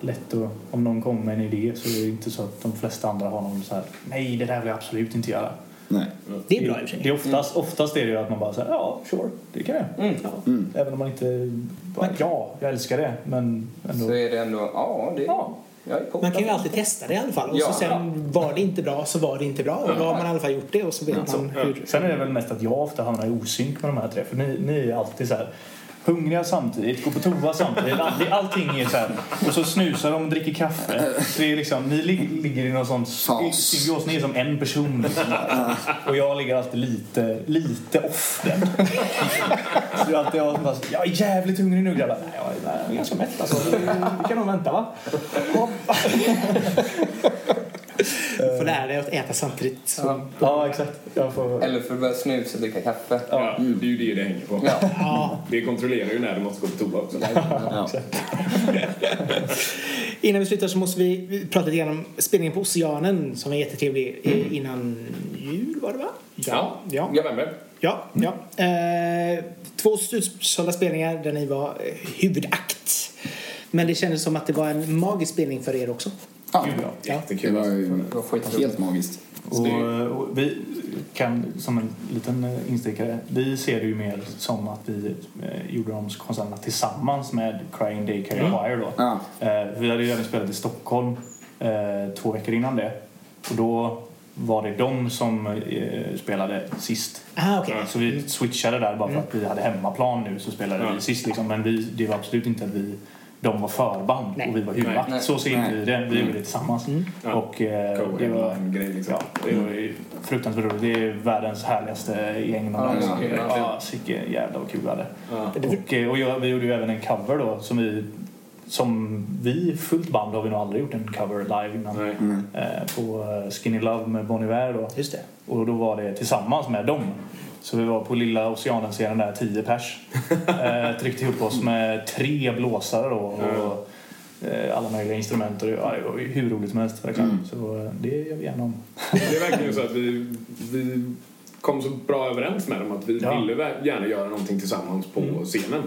lätt att, om någon kommer med en idé så är det inte så att de flesta andra har någon så här, nej det där vill jag absolut inte göra. Nej. Det är bra i och för Det sig. är oftast, oftast är det ju att man bara säger ja, sure, det kan jag. Mm. Ja. Även om man inte bara, ja, jag älskar det, men ändå. så är det ändå, ja, det, Ja. Man kan ju alltid testa det i alla fall. Och Ja. så sen var det inte bra så var det inte bra. Och då har man i alla fall gjort det och så vet man hur... Sen är det väl mest att jag ofta hamnar i osynk med de här tre. För ni, ni är alltid så här hungriga samtidigt, går på toa samtidigt. All, allting är så här. Och så snusar de och dricker kaffe. Så det är liksom, ni lig, ligger i någon sån symbios. Ni är som en person. Liksom. Och jag ligger alltid lite, lite off den. Är alltid jag som bara, jag är jävligt hungrig nu grabbar. Nej, jag är, ganska mätt alltså. Vi, kan nog vänta va? Får lära dig att äta samtidigt. Så. Ja. Ja, exakt. Jag får... Eller för att börja snusa och dricka kaffe. Ja, det är ju det det hänger på. Ja. Ja. Det kontrollerar ju när du måste gå på toa också. Ja. Innan vi slutar så måste vi prata lite grann om spelningen på Oceanen som var jättetrevlig eh, innan jul var det va? Ja, Ja. november. Ja, ja. Eh, två slutsålda spelningar där ni var eh, huvudakt. Men det kändes som att det var en magisk spelning för er också. Ja. Gud, ja. Det Jättekul. var Det var helt magiskt. Och, och vi kan, som en liten eh, instickare, vi ser det ju mer som att vi eh, gjorde de konserterna tillsammans med Crying Day Carry Choir då. Ja. Eh, vi hade ju även spelat i Stockholm eh, två veckor innan det. Och då var det de som eh, spelade sist. Ah, okej. Så vi switchade där bara för att vi hade hemmaplan nu så spelade Ja. vi sist liksom. Men vi, det var absolut inte att vi de var förband Nej. och vi var huvudakt. Nej. Så ser inte vi det. Vi gjorde det tillsammans. Ja. Och eh, det var, Co-headline-grej liksom. Ja, det var fruktansvärt roligt. Det är världens härligaste gäng Ja, någonsin. ja, Ja, ja. jävla vad kul vi hade. Ja. Och, eh, och jag, vi gjorde ju även en cover då som vi som vi, fullt band, har vi nog aldrig gjort en cover live innan. Nej. Eh, på eh, Skinny Love med Bon Iver då. Just det. Och då var det tillsammans med dem. Så vi var på lilla Oceanen-scenen där, 10 pers. Eh, tryckte ihop oss med tre blåsare då. Och, eh, alla möjliga instrument. Och det, var hur roligt som helst verkligen. Så eh, det gör vi gärna om. Det är verkligen så att vi, vi kom så bra överens med dem att vi Ja. ville gärna göra någonting tillsammans på scenen.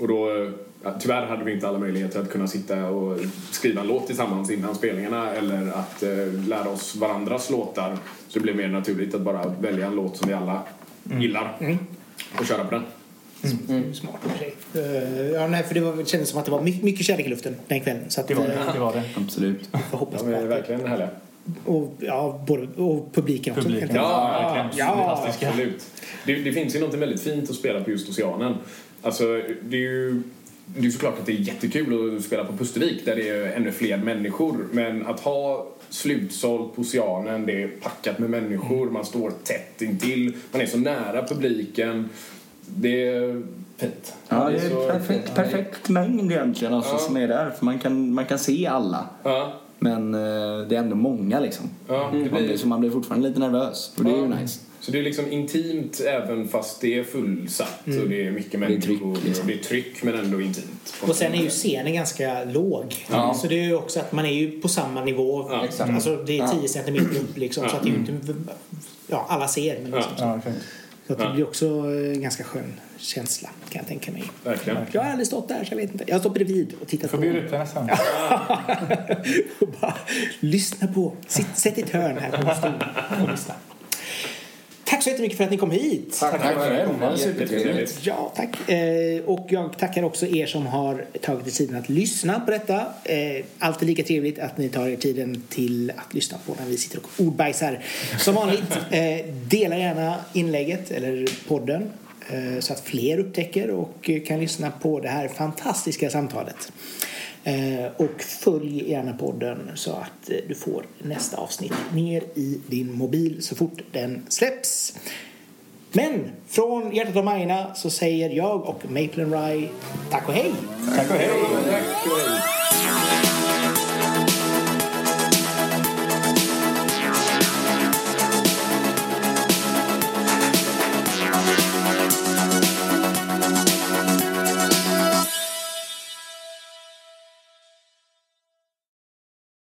Och då, ja, tyvärr hade vi inte alla möjligheter att kunna sitta och skriva en låt tillsammans innan spelningarna eller att eh, lära oss varandras låtar. Så det blev mer naturligt att bara välja en låt som vi alla gillar och köra på den. Smart i och för sig. Eh, ja, nej, för det, var, det kändes som att det var mycket, mycket kärlek i luften den kvällen. Så att, Det var det. eh, det, var det. Absolut. får hoppas på är att, verkligen härliga. och, ja, både, och publiken också. Publiken. Ja, verkligen. ja, absolut. Det, det finns ju något väldigt fint att spela på just Oceanen. Alltså, det är ju det är såklart att det är jättekul att spela på Pustervik där det är ännu fler människor. Men att ha slutsålt på Oceanen, det är packat med människor, man står tätt intill, man är så nära publiken. Det, fint. Ja, det så- är perfekt, perfekt mängd egentligen alltså, Ja. som är där. För man kan, man kan se alla. Ja, Men eh, det är ändå många liksom. ja, det Man blir, blir, så man blir fortfarande lite nervös. Och det är ju nice. Så det är liksom intimt även fast det är fullsatt och det är mycket Det är tryck, människor. liksom. Det är tryck men ändå intimt. Och sen är ju scenen ganska låg. Ja. Så det är ju också att man är ju på samma nivå. Ja, exakt. Alltså det är 10 Ja. centimeter upp liksom. Så att det är ju inte... Ja, alla ser. Men liksom, Ja. Så att det blir också en ganska skön känsla kan jag tänka mig. Verkligen. Jag har aldrig stått där så jag vet inte. Jag har stått bredvid och tittat Får på. bjuda ut dig nästa gång. och bara lyssna på. Sitt, sätt ditt hörn här på en stol och lyssna. Tack så jättemycket för att ni kom hit. Tack, Tack för det. själv. Det var supertrevligt. Ja, tack. Eh, och jag tackar också er som har tagit er tiden att lyssna på detta. Eh, alltid lika trevligt att ni tar er tiden till att lyssna på när vi sitter och ordbajsar. Som vanligt, eh, dela gärna inlägget eller podden så att fler upptäcker och kan lyssna på det här fantastiska samtalet. Eh, och följ gärna podden så att eh, du får nästa avsnitt ner i din mobil så fort den släpps. Men från hjärtat av Majorna så säger jag och Maple and Rye tack och hej! Tack och hej! Tack och hej.